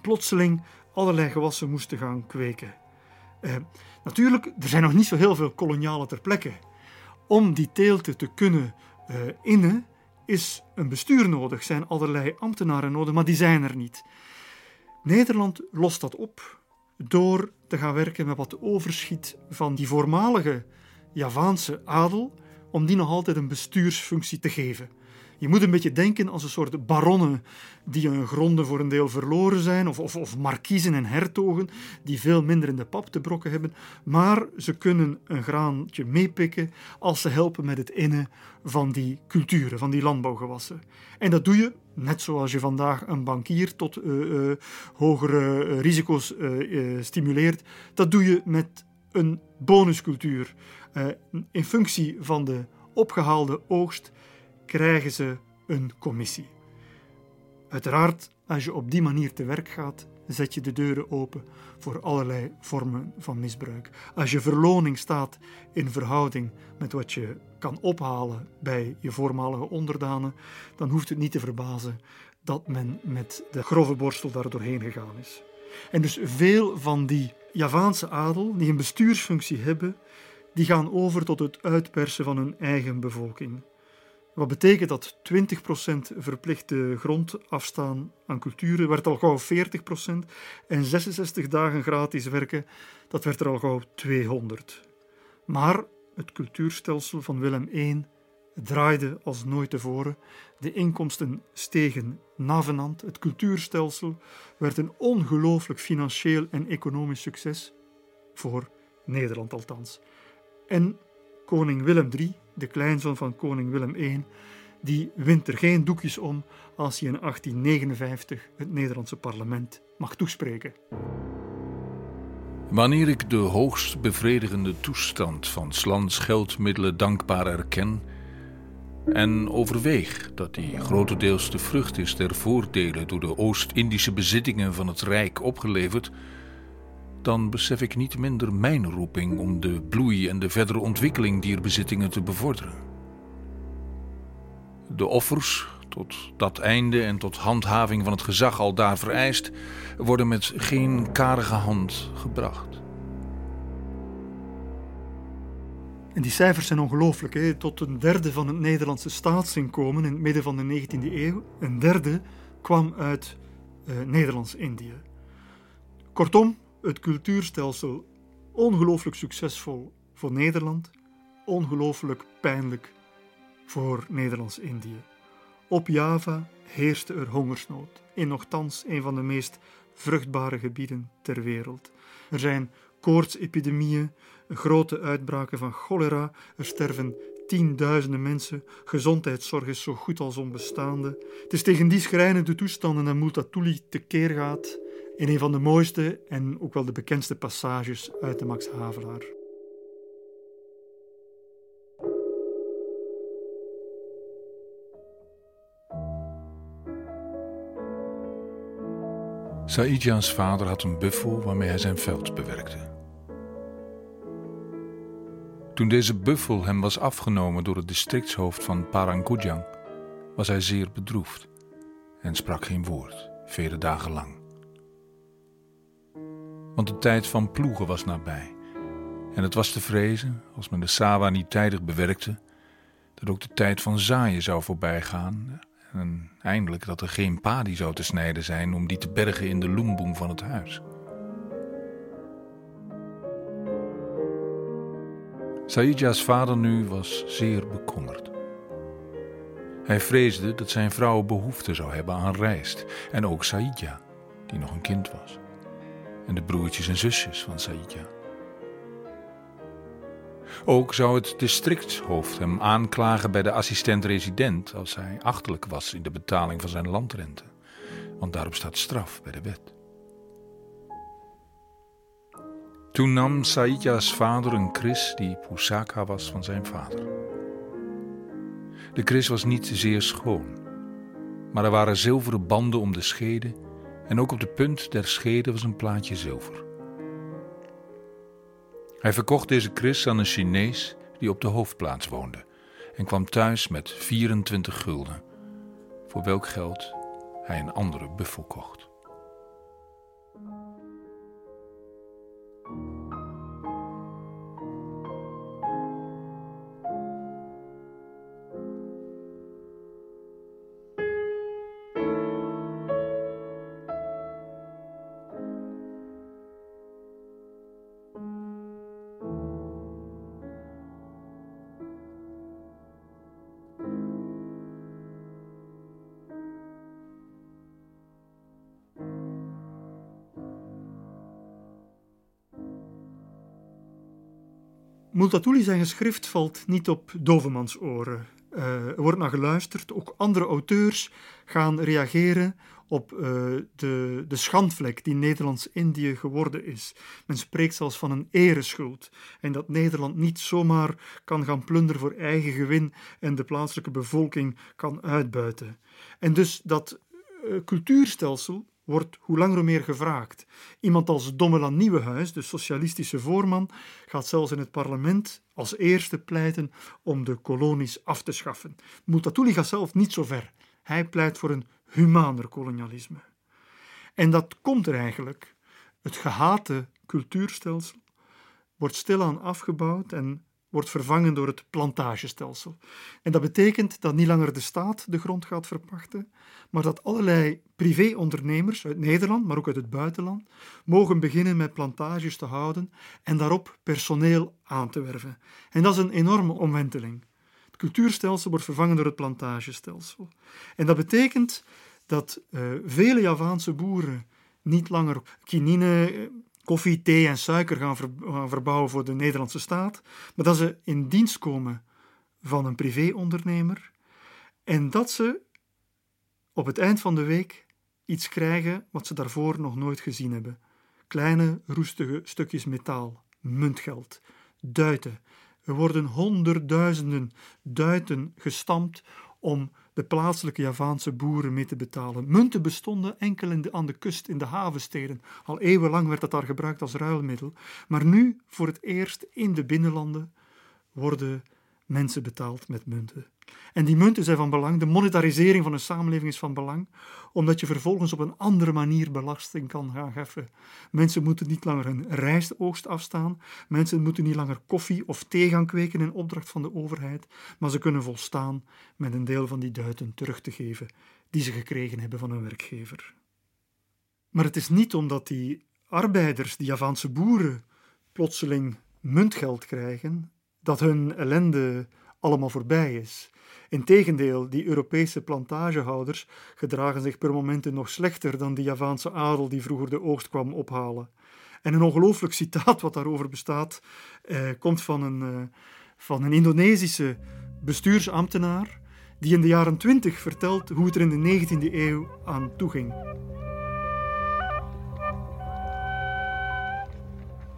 plotseling allerlei gewassen moesten gaan kweken. Eh, natuurlijk, er zijn nog niet zo heel veel kolonialen ter plekke. Om die teelte te kunnen uh, innen, is een bestuur nodig, zijn allerlei ambtenaren nodig, maar die zijn er niet. Nederland lost dat op door te gaan werken met wat overschiet van die voormalige Javaanse adel, om die nog altijd een bestuursfunctie te geven. Je moet een beetje denken als een soort baronnen die hun gronden voor een deel verloren zijn, of, of, of markiezen en hertogen die veel minder in de pap te brokken hebben, maar ze kunnen een graantje meepikken als ze helpen met het innen van die culturen, van die landbouwgewassen. En dat doe je, net zoals je vandaag een bankier tot uh, uh, hogere risico's stimuleert, dat doe je met een bonuscultuur. in functie van de opgehaalde oogst krijgen ze een commissie. Uiteraard, als je op die manier te werk gaat, zet je de deuren open voor allerlei vormen van misbruik. Als je verloning staat in verhouding met wat je kan ophalen bij je voormalige onderdanen, dan hoeft het niet te verbazen dat men met de grove borstel daar doorheen gegaan is. En dus veel van die Javaanse adel, die een bestuursfunctie hebben, die gaan over tot het uitpersen van hun eigen bevolking. Wat betekent dat 20% verplichte grond afstaan aan culturen, werd al gauw 40%. En 66 dagen gratis werken, dat werd er al gauw 200. Maar het cultuurstelsel van Willem I draaide als nooit tevoren. De inkomsten stegen navenant. Het cultuurstelsel werd een ongelooflijk financieel en economisch succes. Voor Nederland althans. En koning Willem III de kleinzoon van koning Willem I, die wint er geen doekjes om als hij in 1859 het Nederlandse parlement mag toespreken. Wanneer ik de hoogst bevredigende toestand van Slans geldmiddelen dankbaar erken en overweeg dat die grotendeels de vrucht is der voordelen door de Oost-Indische bezittingen van het Rijk opgeleverd, dan besef ik niet minder mijn roeping om de bloei en de verdere ontwikkeling dier bezittingen te bevorderen. De offers, tot dat einde en tot handhaving van het gezag al daar vereist, worden met geen karige hand gebracht. En die cijfers zijn ongelooflijk. Tot een derde van het Nederlandse staatsinkomen in het midden van de 19e eeuw, een derde kwam uit uh, Nederlands-Indië. Kortom, het cultuurstelsel ongelooflijk succesvol voor Nederland, ongelooflijk pijnlijk voor Nederlands-Indië. Op Java heerste er hongersnood in nogthans een van de meest vruchtbare gebieden ter wereld. Er zijn koortsepidemieën, grote uitbraken van cholera, er sterven tienduizenden mensen, gezondheidszorg is zo goed als onbestaande. Het is tegen die schrijnende toestanden dat Multatuli tekeer gaat in een van de mooiste en ook wel de bekendste passages uit de Max Havelaar. Saidjaans vader had een buffel waarmee hij zijn veld bewerkte. Toen deze buffel hem was afgenomen door het districtshoofd van Parangujang, was hij zeer bedroefd en sprak geen woord, vele dagen lang want de tijd van ploegen was nabij. En het was te vrezen, als men de Sawa niet tijdig bewerkte, dat ook de tijd van zaaien zou voorbijgaan en eindelijk dat er geen padi zou te snijden zijn om die te bergen in de loemboem van het huis. Saidja's vader nu was zeer bekommerd. Hij vreesde dat zijn vrouw behoefte zou hebben aan rijst en ook Saidja, die nog een kind was, en de broertjes en zusjes van Saidja. Ook zou het districtshoofd hem aanklagen bij de assistent-resident als hij achterlijk was in de betaling van zijn landrente, want daarop staat straf bij de wet. Toen nam Saidja's vader een kris die Pusaka was van zijn vader. De kris was niet zeer schoon, maar er waren zilveren banden om de schede en ook op de punt der schede was een plaatje zilver. Hij verkocht deze kris aan een Chinees die op de hoofdplaats woonde en kwam thuis met 24 gulden, voor welk geld hij een andere buffel kocht. Multatuli zijn geschrift valt niet op dovemans oren. Uh, er wordt naar geluisterd. Ook andere auteurs gaan reageren op uh, de, de schandvlek die Nederlands-Indië geworden is. Men spreekt zelfs van een ereschuld. En dat Nederland niet zomaar kan gaan plunderen voor eigen gewin en de plaatselijke bevolking kan uitbuiten. En dus dat uh, cultuurstelsel wordt hoe langer hoe meer gevraagd. Iemand als Dommelan Nieuwenhuis, de socialistische voorman, gaat zelfs in het parlement als eerste pleiten om de kolonies af te schaffen. Multatuli gaat zelf niet zo ver. Hij pleit voor een humaner kolonialisme. En dat komt er eigenlijk. Het gehate cultuurstelsel wordt stilaan afgebouwd en wordt vervangen door het plantagestelsel. En dat betekent dat niet langer de staat de grond gaat verpachten, maar dat allerlei privéondernemers uit Nederland, maar ook uit het buitenland, mogen beginnen met plantages te houden en daarop personeel aan te werven. En dat is een enorme omwenteling. Het cultuurstelsel wordt vervangen door het plantagestelsel. En dat betekent dat uh, vele Javaanse boeren niet langer kinine koffie, thee en suiker gaan, verbouwen voor de Nederlandse staat, maar dat ze in dienst komen van een privéondernemer en dat ze op het eind van de week iets krijgen wat ze daarvoor nog nooit gezien hebben. Kleine, roestige stukjes metaal, muntgeld, duiten. Er worden honderdduizenden duiten gestampt om de plaatselijke Javaanse boeren mee te betalen. Munten bestonden enkel in de, aan de kust in de havensteden. Al eeuwenlang werd dat daar gebruikt als ruilmiddel. Maar nu, voor het eerst in de binnenlanden, worden mensen betaald met munten. En die munten zijn van belang. De monetarisering van een samenleving is van belang, omdat je vervolgens op een andere manier belasting kan gaan heffen. Mensen moeten niet langer hun rijstoogst afstaan. Mensen moeten niet langer koffie of thee gaan kweken in opdracht van de overheid, maar ze kunnen volstaan met een deel van die duiten terug te geven die ze gekregen hebben van hun werkgever. Maar het is niet omdat die arbeiders, die Javaanse boeren, plotseling muntgeld krijgen, dat hun ellende allemaal voorbij is. Integendeel, die Europese plantagehouders gedragen zich per momenten nog slechter dan die Javaanse adel die vroeger de oogst kwam ophalen. En een ongelooflijk citaat wat daarover bestaat, eh, komt van een, eh, van een Indonesische bestuursambtenaar die in de jaren twintig vertelt hoe het er in de 19e eeuw aan toeging.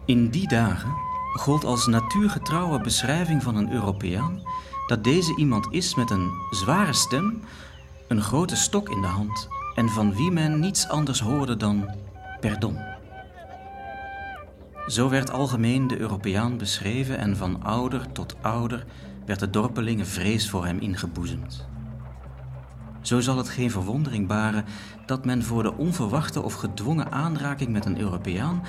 In die dagen gold als natuurgetrouwe beschrijving van een Europeaan dat deze iemand is met een zware stem, een grote stok in de hand en van wie men niets anders hoorde dan pardon. Zo werd algemeen de Europeaan beschreven en van ouder tot ouder werd de dorpelingen vrees voor hem ingeboezemd. Zo zal het geen verwondering baren dat men voor de onverwachte of gedwongen aanraking met een Europeaan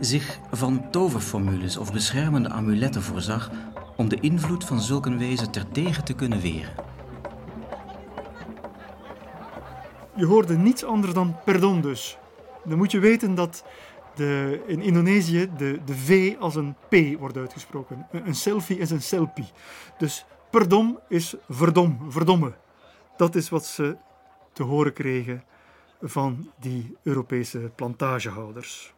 zich van toverformules of beschermende amuletten voorzag om de invloed van zulke wezen terdege te kunnen weren. Je hoorde niets anders dan perdon dus. Dan moet je weten dat de, in Indonesië de, de V als een P wordt uitgesproken. Een, een selfie is een selfie. Dus perdom is verdom, verdomme. Dat is wat ze te horen kregen van die Europese plantagehouders.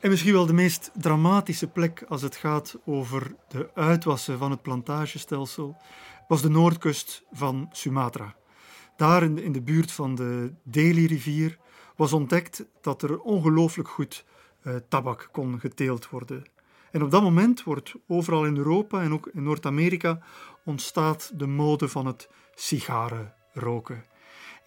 En misschien wel de meest dramatische plek als het gaat over de uitwassen van het plantagestelsel was de noordkust van Sumatra. Daar in de, buurt van de Delhi-rivier was ontdekt dat er ongelooflijk goed eh, tabak kon geteeld worden. En op dat moment wordt overal in Europa en ook in Noord-Amerika ontstaat de mode van het sigarenroken.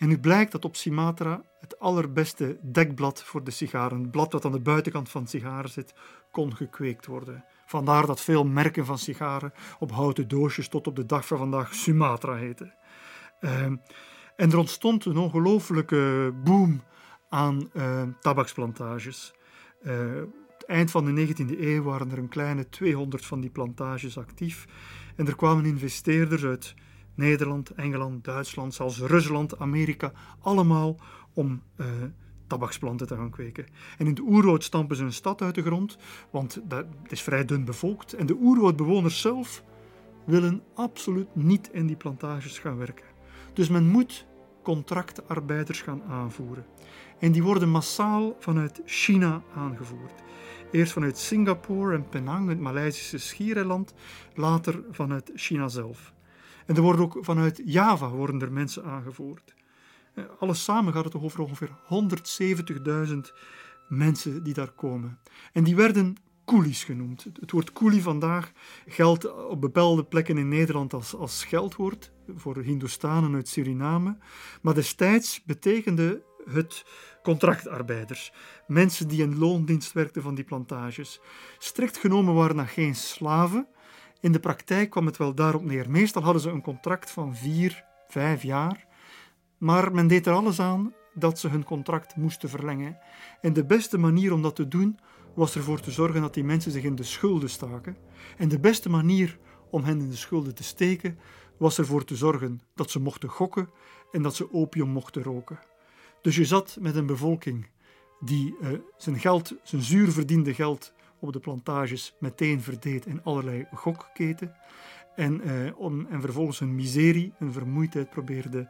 En nu blijkt dat op Sumatra het allerbeste dekblad voor de sigaren, het blad dat aan de buitenkant van sigaren zit, kon gekweekt worden. Vandaar dat veel merken van sigaren op houten doosjes tot op de dag van vandaag Sumatra heten. Ehm, en er ontstond een ongelooflijke boom aan uh, tabaksplantages. Uh, het eind van de 19e eeuw waren er een kleine 200 van die plantages actief. En er kwamen investeerders uit Nederland, Engeland, Duitsland, zelfs Rusland, Amerika, allemaal om uh, tabaksplanten te gaan kweken. En in de oerwoud stampen ze een stad uit de grond, want dat is vrij dun bevolkt. En de oerwoudbewoners zelf willen absoluut niet in die plantages gaan werken. Dus men moet contractarbeiders gaan aanvoeren. En die worden massaal vanuit China aangevoerd. Eerst vanuit Singapore en Penang, het Maleisische schiereiland, later vanuit China zelf. En er worden ook vanuit Java worden er mensen aangevoerd. Eh, alles samen gaat het over ongeveer 170.000 mensen die daar komen. En die werden coolies genoemd. Het woord coolie vandaag geldt op bepaalde plekken in Nederland als, als scheldwoord voor Hindoestanen uit Suriname. Maar destijds betekende het contractarbeiders, mensen die in loondienst werkten van die plantages. Strikt genomen waren dat geen slaven. In de praktijk kwam het wel daarop neer. Meestal hadden ze een contract van vier, vijf jaar, maar men deed er alles aan dat ze hun contract moesten verlengen. En de beste manier om dat te doen was ervoor te zorgen dat die mensen zich in de schulden staken. En de beste manier om hen in de schulden te steken was ervoor te zorgen dat ze mochten gokken en dat ze opium mochten roken. Dus je zat met een bevolking die uh, zijn geld, zijn zuur verdiende geld op de plantages meteen verdeed in allerlei gokketen en, uh, om, en vervolgens hun miserie en vermoeidheid probeerde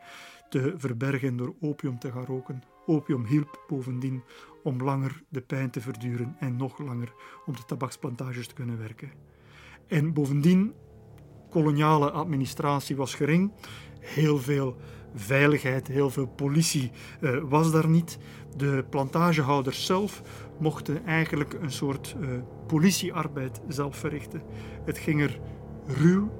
te verbergen door opium te gaan roken. Opium hielp bovendien om langer de pijn te verduren en nog langer om de tabaksplantages te kunnen werken. En bovendien, koloniale administratie was gering, heel veel veiligheid, heel veel politie uh, was daar niet. De plantagehouders zelf mochten eigenlijk een soort uh, politiearbeid zelf verrichten. Het ging er ruw,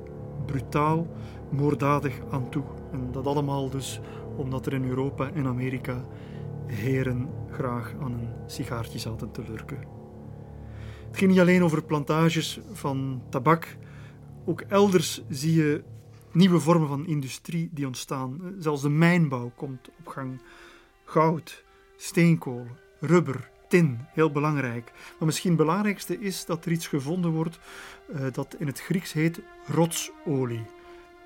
brutaal, moorddadig aan toe. En dat allemaal dus omdat er in Europa en Amerika heren graag aan een sigaartje zaten te lurken. Het ging niet alleen over plantages van tabak. Ook elders zie je nieuwe vormen van industrie die ontstaan. Zelfs de mijnbouw komt op gang. Goud, steenkool, rubber, tin, heel belangrijk. Maar misschien het belangrijkste is dat er iets gevonden wordt uh, dat in het Grieks heet rotsolie.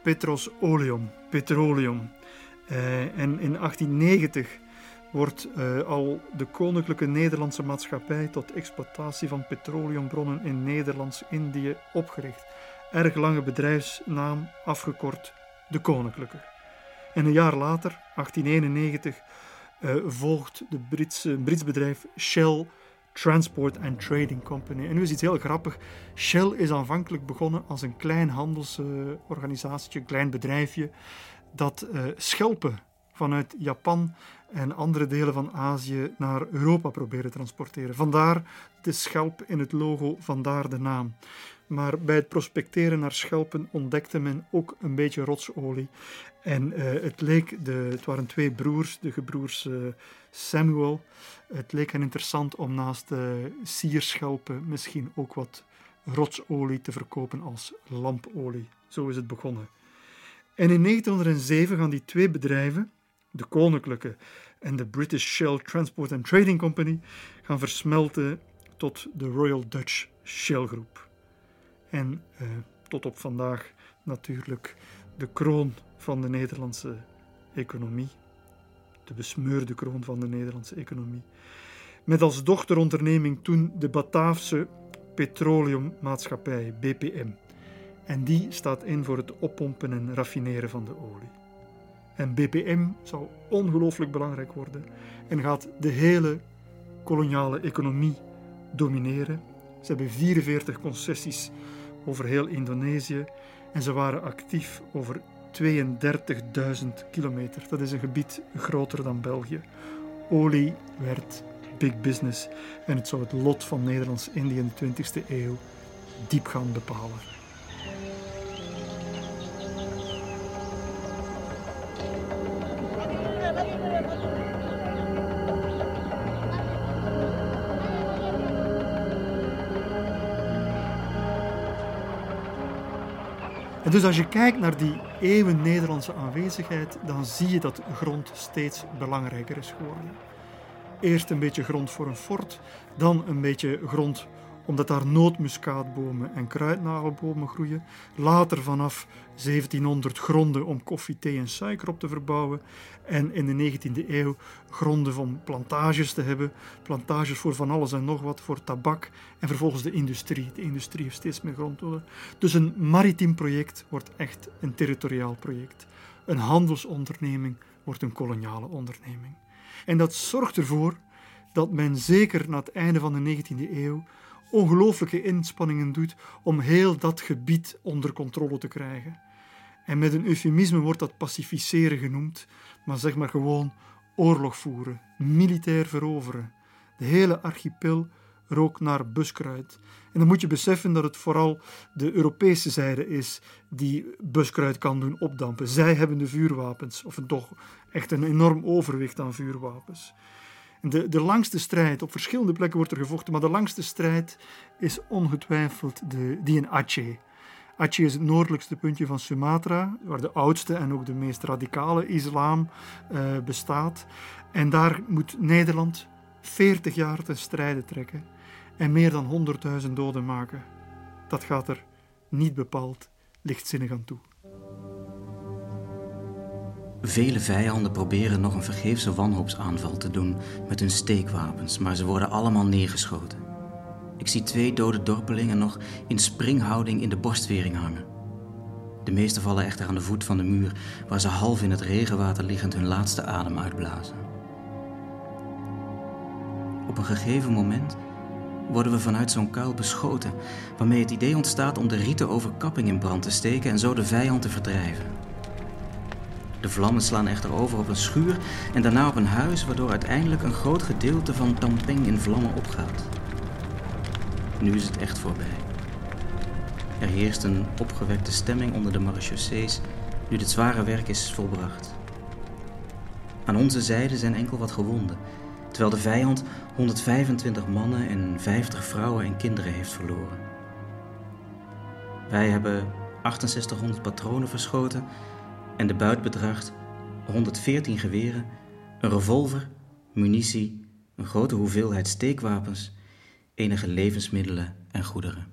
Petros oleum, petroleum. Uh, en in 1890 wordt al de Koninklijke Nederlandse Maatschappij tot exploitatie van petroleumbronnen in Nederlands-Indië opgericht erg lange bedrijfsnaam afgekort de Koninklijke. En een jaar later, 1891, uh, eh, volgt de Britse, Brits bedrijf Shell Transport and Trading Company. En nu is iets heel grappig. Shell is aanvankelijk begonnen als een klein handelsorganisatie, een klein bedrijfje, dat uh, schelpen vanuit Japan en andere delen van Azië naar Europa proberen te transporteren. Vandaar de schelp in het logo, vandaar de naam. Maar bij het prospecteren naar schelpen ontdekte men ook een beetje rotsolie. En uh, het leek, de, het waren twee broers, de gebroers uh, Samuel. Het leek hen interessant om naast de sierschelpen misschien ook wat rotsolie te verkopen als lampolie. Zo is het begonnen. En in 1907 gaan die twee bedrijven, de Koninklijke en de British Shell Transport and Trading Company, gaan versmelten tot de Royal Dutch Shell Group. En uh, tot op vandaag natuurlijk de kroon van de Nederlandse economie. De besmeurde kroon van de Nederlandse economie. Met als dochteronderneming toen de Bataafse Petroleummaatschappij, BPM. En die staat in voor het oppompen en raffineren van de olie. En BPM zal ongelooflijk belangrijk worden en gaat de hele koloniale economie domineren. Ze hebben 44 concessies over heel Indonesië en ze waren actief over 32.000 kilometer. Dat is een gebied groter dan België. Olie werd big business en het zou het lot van Nederlands-Indië in de 20e eeuw diep gaan bepalen. En dus als je kijkt naar die eeuwen Nederlandse aanwezigheid, dan zie je dat grond steeds belangrijker is geworden. Eerst een beetje grond voor een fort, dan een beetje grond omdat daar nootmuskaatbomen en kruidnagelbomen groeien. Later vanaf 1700 gronden om koffie, thee en suiker op te verbouwen. En in de 19e eeuw gronden om plantages te hebben. Plantages voor van alles en nog wat, voor tabak. En vervolgens de industrie. De industrie heeft steeds meer grond nodig. Dus een maritiem project wordt echt een territoriaal project. Een handelsonderneming wordt een koloniale onderneming. En dat zorgt ervoor dat men zeker na het einde van de 19e eeuw ongelooflijke inspanningen doet om heel dat gebied onder controle te krijgen. En met een eufemisme wordt dat pacificeren genoemd, maar zeg maar gewoon oorlog voeren, militair veroveren. De hele archipel rook naar buskruid. En dan moet je beseffen dat het vooral de Europese zijde is die buskruid kan doen opdampen. Zij hebben de vuurwapens, of toch echt een enorm overwicht aan vuurwapens. De, de langste strijd, op verschillende plekken wordt er gevochten, maar de langste strijd is ongetwijfeld de, die in Aceh. Aceh is het noordelijkste puntje van Sumatra, waar de oudste en ook de meest radicale islam uh, bestaat. En daar moet Nederland 40 jaar ten strijde trekken en meer dan 100.000 doden maken. Dat gaat er niet bepaald lichtzinnig aan toe. Vele vijanden proberen nog een vergeefse wanhoopsaanval te doen met hun steekwapens, maar ze worden allemaal neergeschoten. Ik zie twee dode dorpelingen nog in springhouding in de borstwering hangen. De meeste vallen echter aan de voet van de muur, waar ze half in het regenwater liggend hun laatste adem uitblazen. Op een gegeven moment worden we vanuit zo'n kuil beschoten, waarmee het idee ontstaat om de rieten overkapping in brand te steken en zo de vijand te verdrijven. De vlammen slaan echter over op een schuur en daarna op een huis, waardoor uiteindelijk een groot gedeelte van Tampeng in vlammen opgaat. Nu is het echt voorbij. Er heerst een opgewekte stemming onder de marechaussees nu het zware werk is volbracht. Aan onze zijde zijn enkel wat gewonden, terwijl de vijand 125 mannen en 50 vrouwen en kinderen heeft verloren. Wij hebben 6800 patronen verschoten en de buit bedraagt 114 geweren, een revolver, munitie, een grote hoeveelheid steekwapens, enige levensmiddelen en goederen.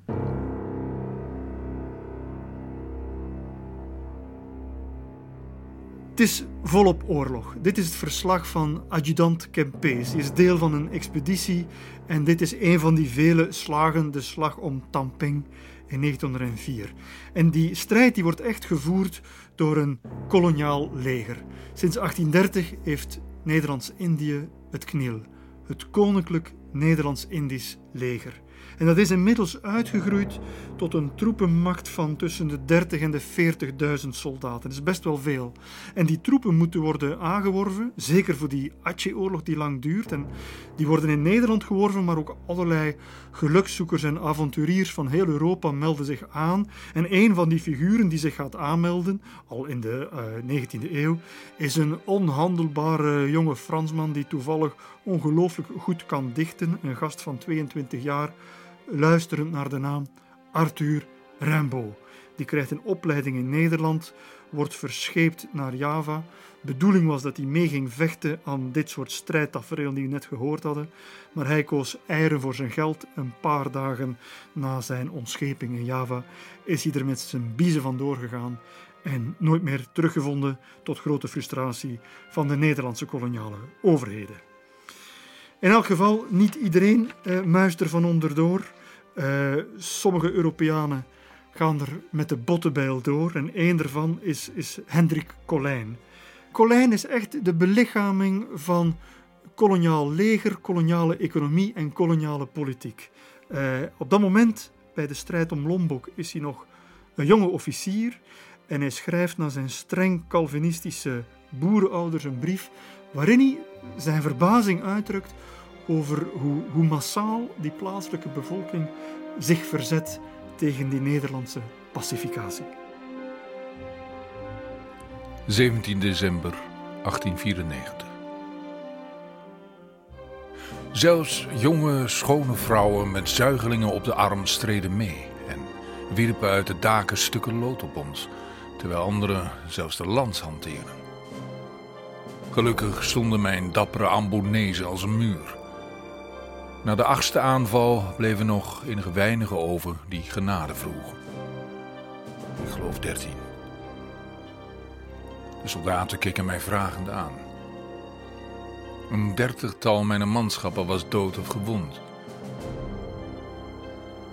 Het is volop oorlog. Dit is het verslag van adjudant Kempes. Hij is deel van een expeditie en dit is een van die vele slagen, de slag om Tamping in 1904. En die strijd die wordt echt gevoerd door een koloniaal leger. Sinds 1830 heeft Nederlands-Indië het KNIL, het Koninklijk Nederlands-Indisch Leger. En dat is inmiddels uitgegroeid tot een troepenmacht van tussen de 30 en de 40.000 soldaten. Dat is best wel veel. En die troepen moeten worden aangeworven, zeker voor die Aceh-oorlog die lang duurt. En die worden in Nederland geworven, maar ook allerlei gelukszoekers en avonturiers van heel Europa melden zich aan. En een van die figuren die zich gaat aanmelden, al in de uh, eh, 19e eeuw, is een onhandelbare jonge Fransman die toevallig ongelooflijk goed kan dichten. Een gast van 22 jaar luisterend naar de naam Arthur Rimbaud. Die krijgt een opleiding in Nederland, wordt verscheept naar Java. Bedoeling was dat hij mee ging vechten aan dit soort strijdtafereel die we net gehoord hadden. Maar hij koos eieren voor zijn geld. Een paar dagen na zijn ontscheping in Java is hij er met zijn biezen vandoor gegaan en nooit meer teruggevonden tot grote frustratie van de Nederlandse koloniale overheden. In elk geval, niet iedereen uh, muist er van onderdoor. Uh, sommige Europeanen gaan er met de bottenbijl door en één daarvan is, is Hendrik Colijn. Colijn is echt de belichaming van koloniaal leger, koloniale economie en koloniale politiek. Uh, op dat moment, bij de strijd om Lombok, is hij nog een jonge officier en hij schrijft naar zijn streng Calvinistische boerenouders een brief waarin hij zijn verbazing uitdrukt over hoe, hoe massaal die plaatselijke bevolking zich verzet tegen die Nederlandse pacificatie. 17 december 1894. Zelfs jonge, schone vrouwen met zuigelingen op de arm streden mee en wierpen uit de daken stukken lood op ons, terwijl anderen zelfs de lans hanteren. Gelukkig stonden mijn dappere Ambonezen als een muur. Na de achtste aanval bleven nog enige weinigen over die genade vroegen. Ik geloof dertien. De soldaten keken mij vragend aan. Een dertigtal mijn manschappen was dood of gewond.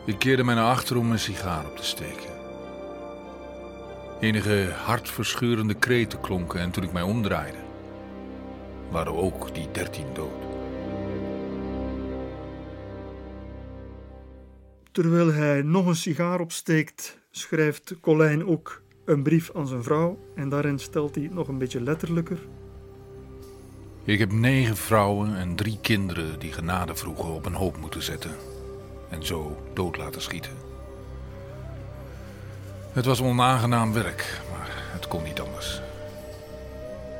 Ik keerde mij naar achter om een sigaar op te steken. Enige hartverscheurende kreten klonken en toen ik mij omdraaide, waren ook die dertien dood. Terwijl hij nog een sigaar opsteekt, schrijft Colijn ook een brief aan zijn vrouw en daarin stelt hij het nog een beetje letterlijker. Ik heb negen vrouwen en drie kinderen die genade vroegen op een hoop moeten zetten en zo dood laten schieten. Het was onaangenaam werk, maar het kon niet anders.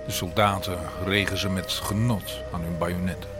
De soldaten regen ze met genot aan hun bajonetten.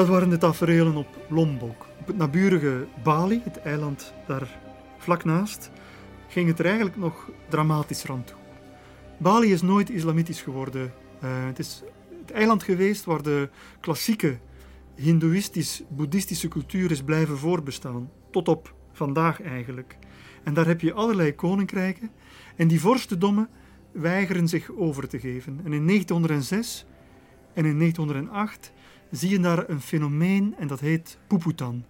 Dat waren de tafereelen op Lombok. Op het naburige Bali, het eiland daar vlak naast, ging het er eigenlijk nog dramatischer aan toe. Bali is nooit islamitisch geworden. Uh, het is het eiland geweest waar de klassieke hindoeïstisch-boeddhistische cultuur is blijven voorbestaan. Tot op vandaag eigenlijk. En daar heb je allerlei koninkrijken. En die vorstendommen weigeren zich over te geven. En in 1906 en in 1908 zie je daar een fenomeen en dat heet Puputan.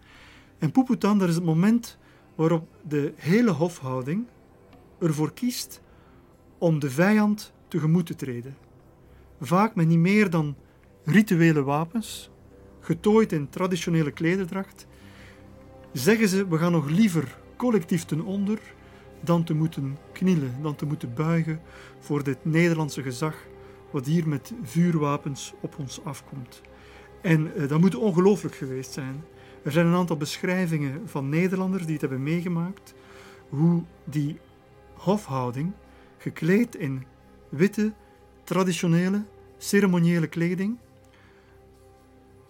En Puputan, dat is het moment waarop de hele hofhouding ervoor kiest om de vijand tegemoet te treden. Vaak met niet meer dan rituele wapens, getooid in traditionele klederdracht, zeggen ze: we gaan nog liever collectief ten onder dan te moeten knielen, dan te moeten buigen voor dit Nederlandse gezag, wat hier met vuurwapens op ons afkomt. En uh, dat moet ongelooflijk geweest zijn. Er zijn een aantal beschrijvingen van Nederlanders die het hebben meegemaakt, hoe die hofhouding, gekleed in witte, traditionele, ceremoniële kleding,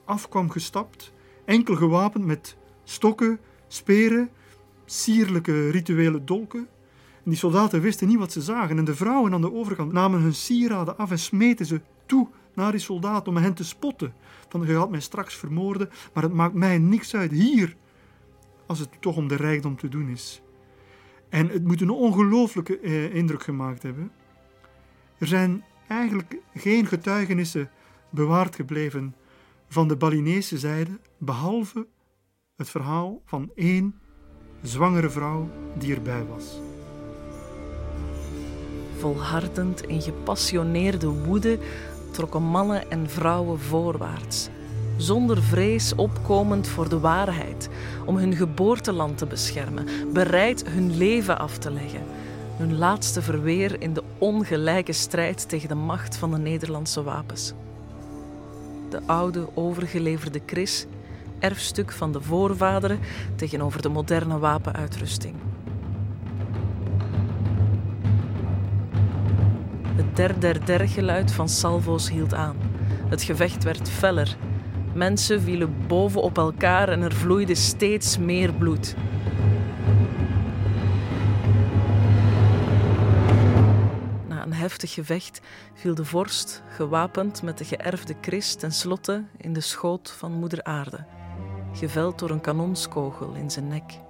afkwam gestapt, enkel gewapend met stokken, speren, sierlijke rituele dolken. En die soldaten wisten niet wat ze zagen en de vrouwen aan de overkant namen hun sieraden af en smeten ze toe naar die soldaat om hen te spotten. Van je gaat mij straks vermoorden, maar het maakt mij niks uit hier, als het toch om de rijkdom te doen is. En het moet een ongelooflijke eh, indruk gemaakt hebben. Er zijn eigenlijk geen getuigenissen bewaard gebleven van de Balinese zijde, behalve het verhaal van één zwangere vrouw die erbij was. Volhardend in gepassioneerde woede trokken mannen en vrouwen voorwaarts. zonder vrees opkomend voor de waarheid, om hun geboorteland te beschermen, bereid hun leven af te leggen, hun laatste verweer in de ongelijke strijd tegen de macht van de Nederlandse wapens. De oude overgeleverde kris, erfstuk van de voorvaderen tegenover de moderne wapenuitrusting. Het der-der-der geluid van salvo's hield aan. Het gevecht werd feller. Mensen vielen boven op elkaar en er vloeide steeds meer bloed. Na een heftig gevecht viel de vorst, gewapend met de geërfde kris, tenslotte in de schoot van moeder aarde, geveld door een kanonskogel in zijn nek.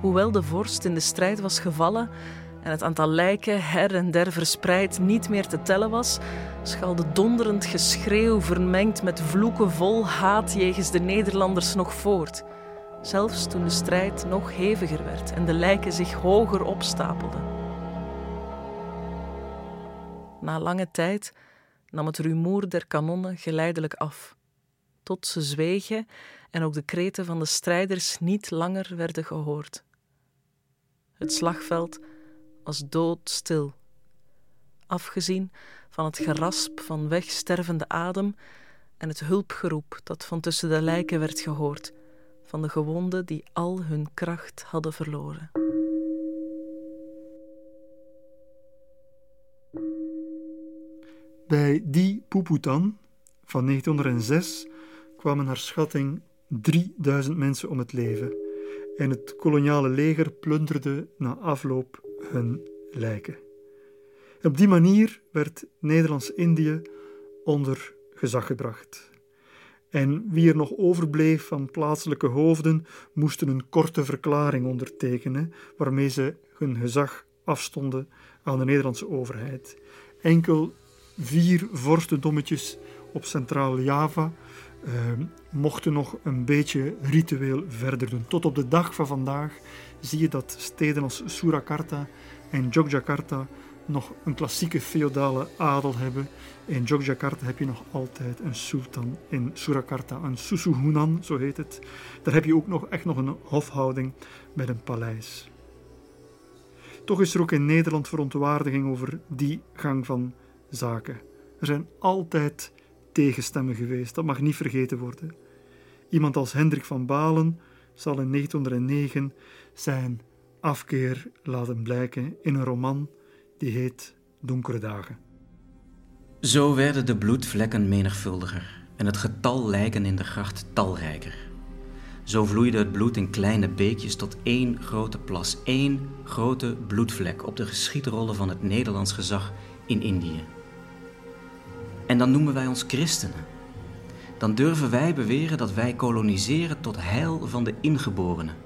Hoewel de vorst in de strijd was gevallen, en het aantal lijken her en der verspreid niet meer te tellen was, schalde donderend geschreeuw vermengd met vloeken vol haat jegens de Nederlanders nog voort. Zelfs toen de strijd nog heviger werd en de lijken zich hoger opstapelden. Na lange tijd nam het rumoer der kanonnen geleidelijk af, tot ze zwegen en ook de kreten van de strijders niet langer werden gehoord. Het slagveld was doodstil. Afgezien van het gerasp van wegstervende adem en het hulpgeroep dat van tussen de lijken werd gehoord, van de gewonden die al hun kracht hadden verloren. Bij die Puputan van 1906 kwamen naar schatting 3000 mensen om het leven en het koloniale leger plunderde na afloop hun lijken. Op die manier werd Nederlands-Indië onder gezag gebracht. En wie er nog overbleef van plaatselijke hoofden, moesten een korte verklaring ondertekenen waarmee ze hun gezag afstonden aan de Nederlandse overheid. Enkel vier vorstendommetjes op Centraal-Java eh, mochten nog een beetje ritueel verder doen. Tot op de dag van vandaag zie je dat steden als Surakarta en Yogyakarta nog een klassieke feodale adel hebben. In Yogyakarta heb je nog altijd een sultan. In Surakarta een Susuhunan, zo heet het. Daar heb je ook nog echt nog een hofhouding met een paleis. Toch is er ook in Nederland verontwaardiging over die gang van zaken. Er zijn altijd tegenstemmen geweest, dat mag niet vergeten worden. Iemand als Hendrik van Balen zal in 1909 zijn afkeer laten blijken in een roman die heet Donkere Dagen. Zo werden de bloedvlekken menigvuldiger en het getal lijken in de gracht talrijker. Zo vloeide het bloed in kleine beekjes tot één grote plas, één grote bloedvlek op de geschietrollen van het Nederlands gezag in Indië. En dan noemen wij ons christenen. Dan durven wij beweren dat wij koloniseren tot heil van de ingeborenen.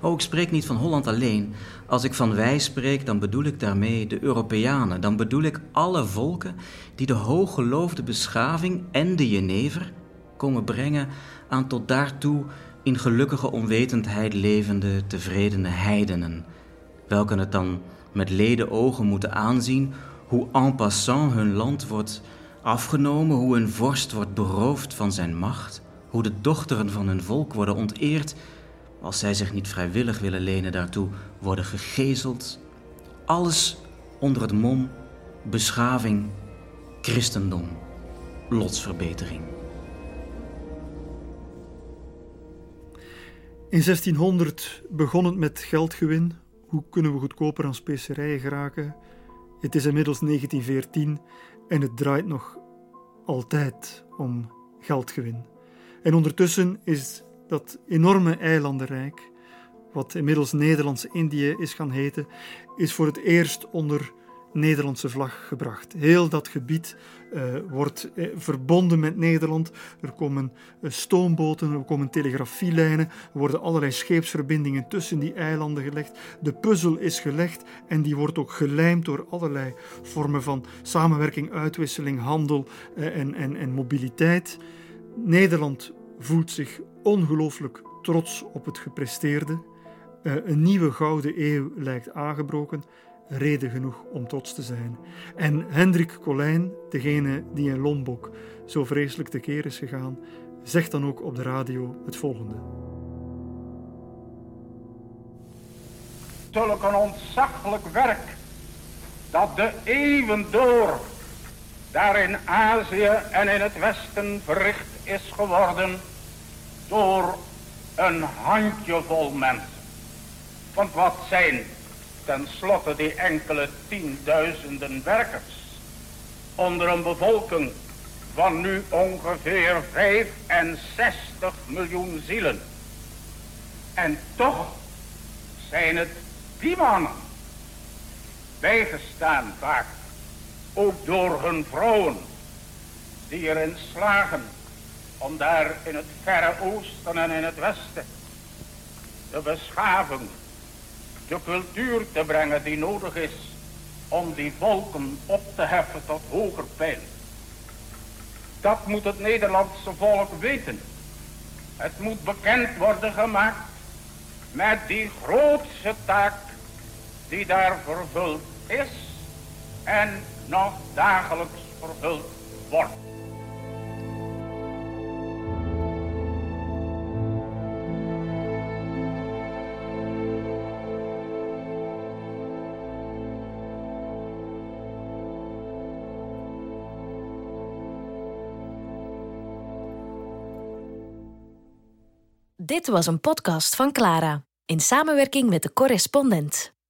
Oh, ik spreek niet van Holland alleen. Als ik van wij spreek, dan bedoel ik daarmee de Europeanen. Dan bedoel ik alle volken die de hooggeloofde beschaving en de jenever komen brengen aan tot daartoe in gelukkige onwetendheid levende, tevredene heidenen, welke het dan met leden ogen moeten aanzien hoe en passant hun land wordt afgenomen, hoe een vorst wordt beroofd van zijn macht, hoe de dochteren van hun volk worden onteerd als zij zich niet vrijwillig willen lenen daartoe, worden gegezeld. Alles onder het mom beschaving, christendom, lotsverbetering. In 1600 begon het met geldgewin. Hoe kunnen we goedkoper aan specerijen geraken? Het is inmiddels 1914 en het draait nog altijd om geldgewin. En ondertussen is dat enorme eilandenrijk, wat inmiddels Nederlands-Indië is gaan heten, is voor het eerst onder Nederlandse vlag gebracht. Heel dat gebied uh, wordt eh, verbonden met Nederland. Er komen uh, stoomboten, er komen telegrafielijnen, er worden allerlei scheepsverbindingen tussen die eilanden gelegd. De puzzel is gelegd en die wordt ook gelijmd door allerlei vormen van samenwerking, uitwisseling, handel en, en, en mobiliteit. Nederland voelt zich ongelooflijk trots op het gepresteerde. een nieuwe gouden eeuw lijkt aangebroken reden genoeg om trots te zijn. En Hendrik Colijn, degene die in Lombok zo vreselijk tekeer is gegaan, zegt dan ook op de radio het volgende. Zulk een ontzaglijk werk dat de eeuwen door daar in Azië en in het Westen verricht is geworden door een handjevol mensen. Want wat zijn tenslotte die enkele tienduizenden werkers onder een bevolking van nu ongeveer 65 miljoen zielen. En toch zijn het die mannen, bijgestaan vaak ook door hun vrouwen, die erin slagen om daar in het verre oosten en in het westen de beschaving, de cultuur te brengen die nodig is om die volken op te heffen tot hoger pijn. Dat moet het Nederlandse volk weten. Het moet bekend worden gemaakt met die grootste taak die daar vervuld is en nog dagelijks vervuld wordt. Dit was een podcast van Clara in samenwerking met de correspondent.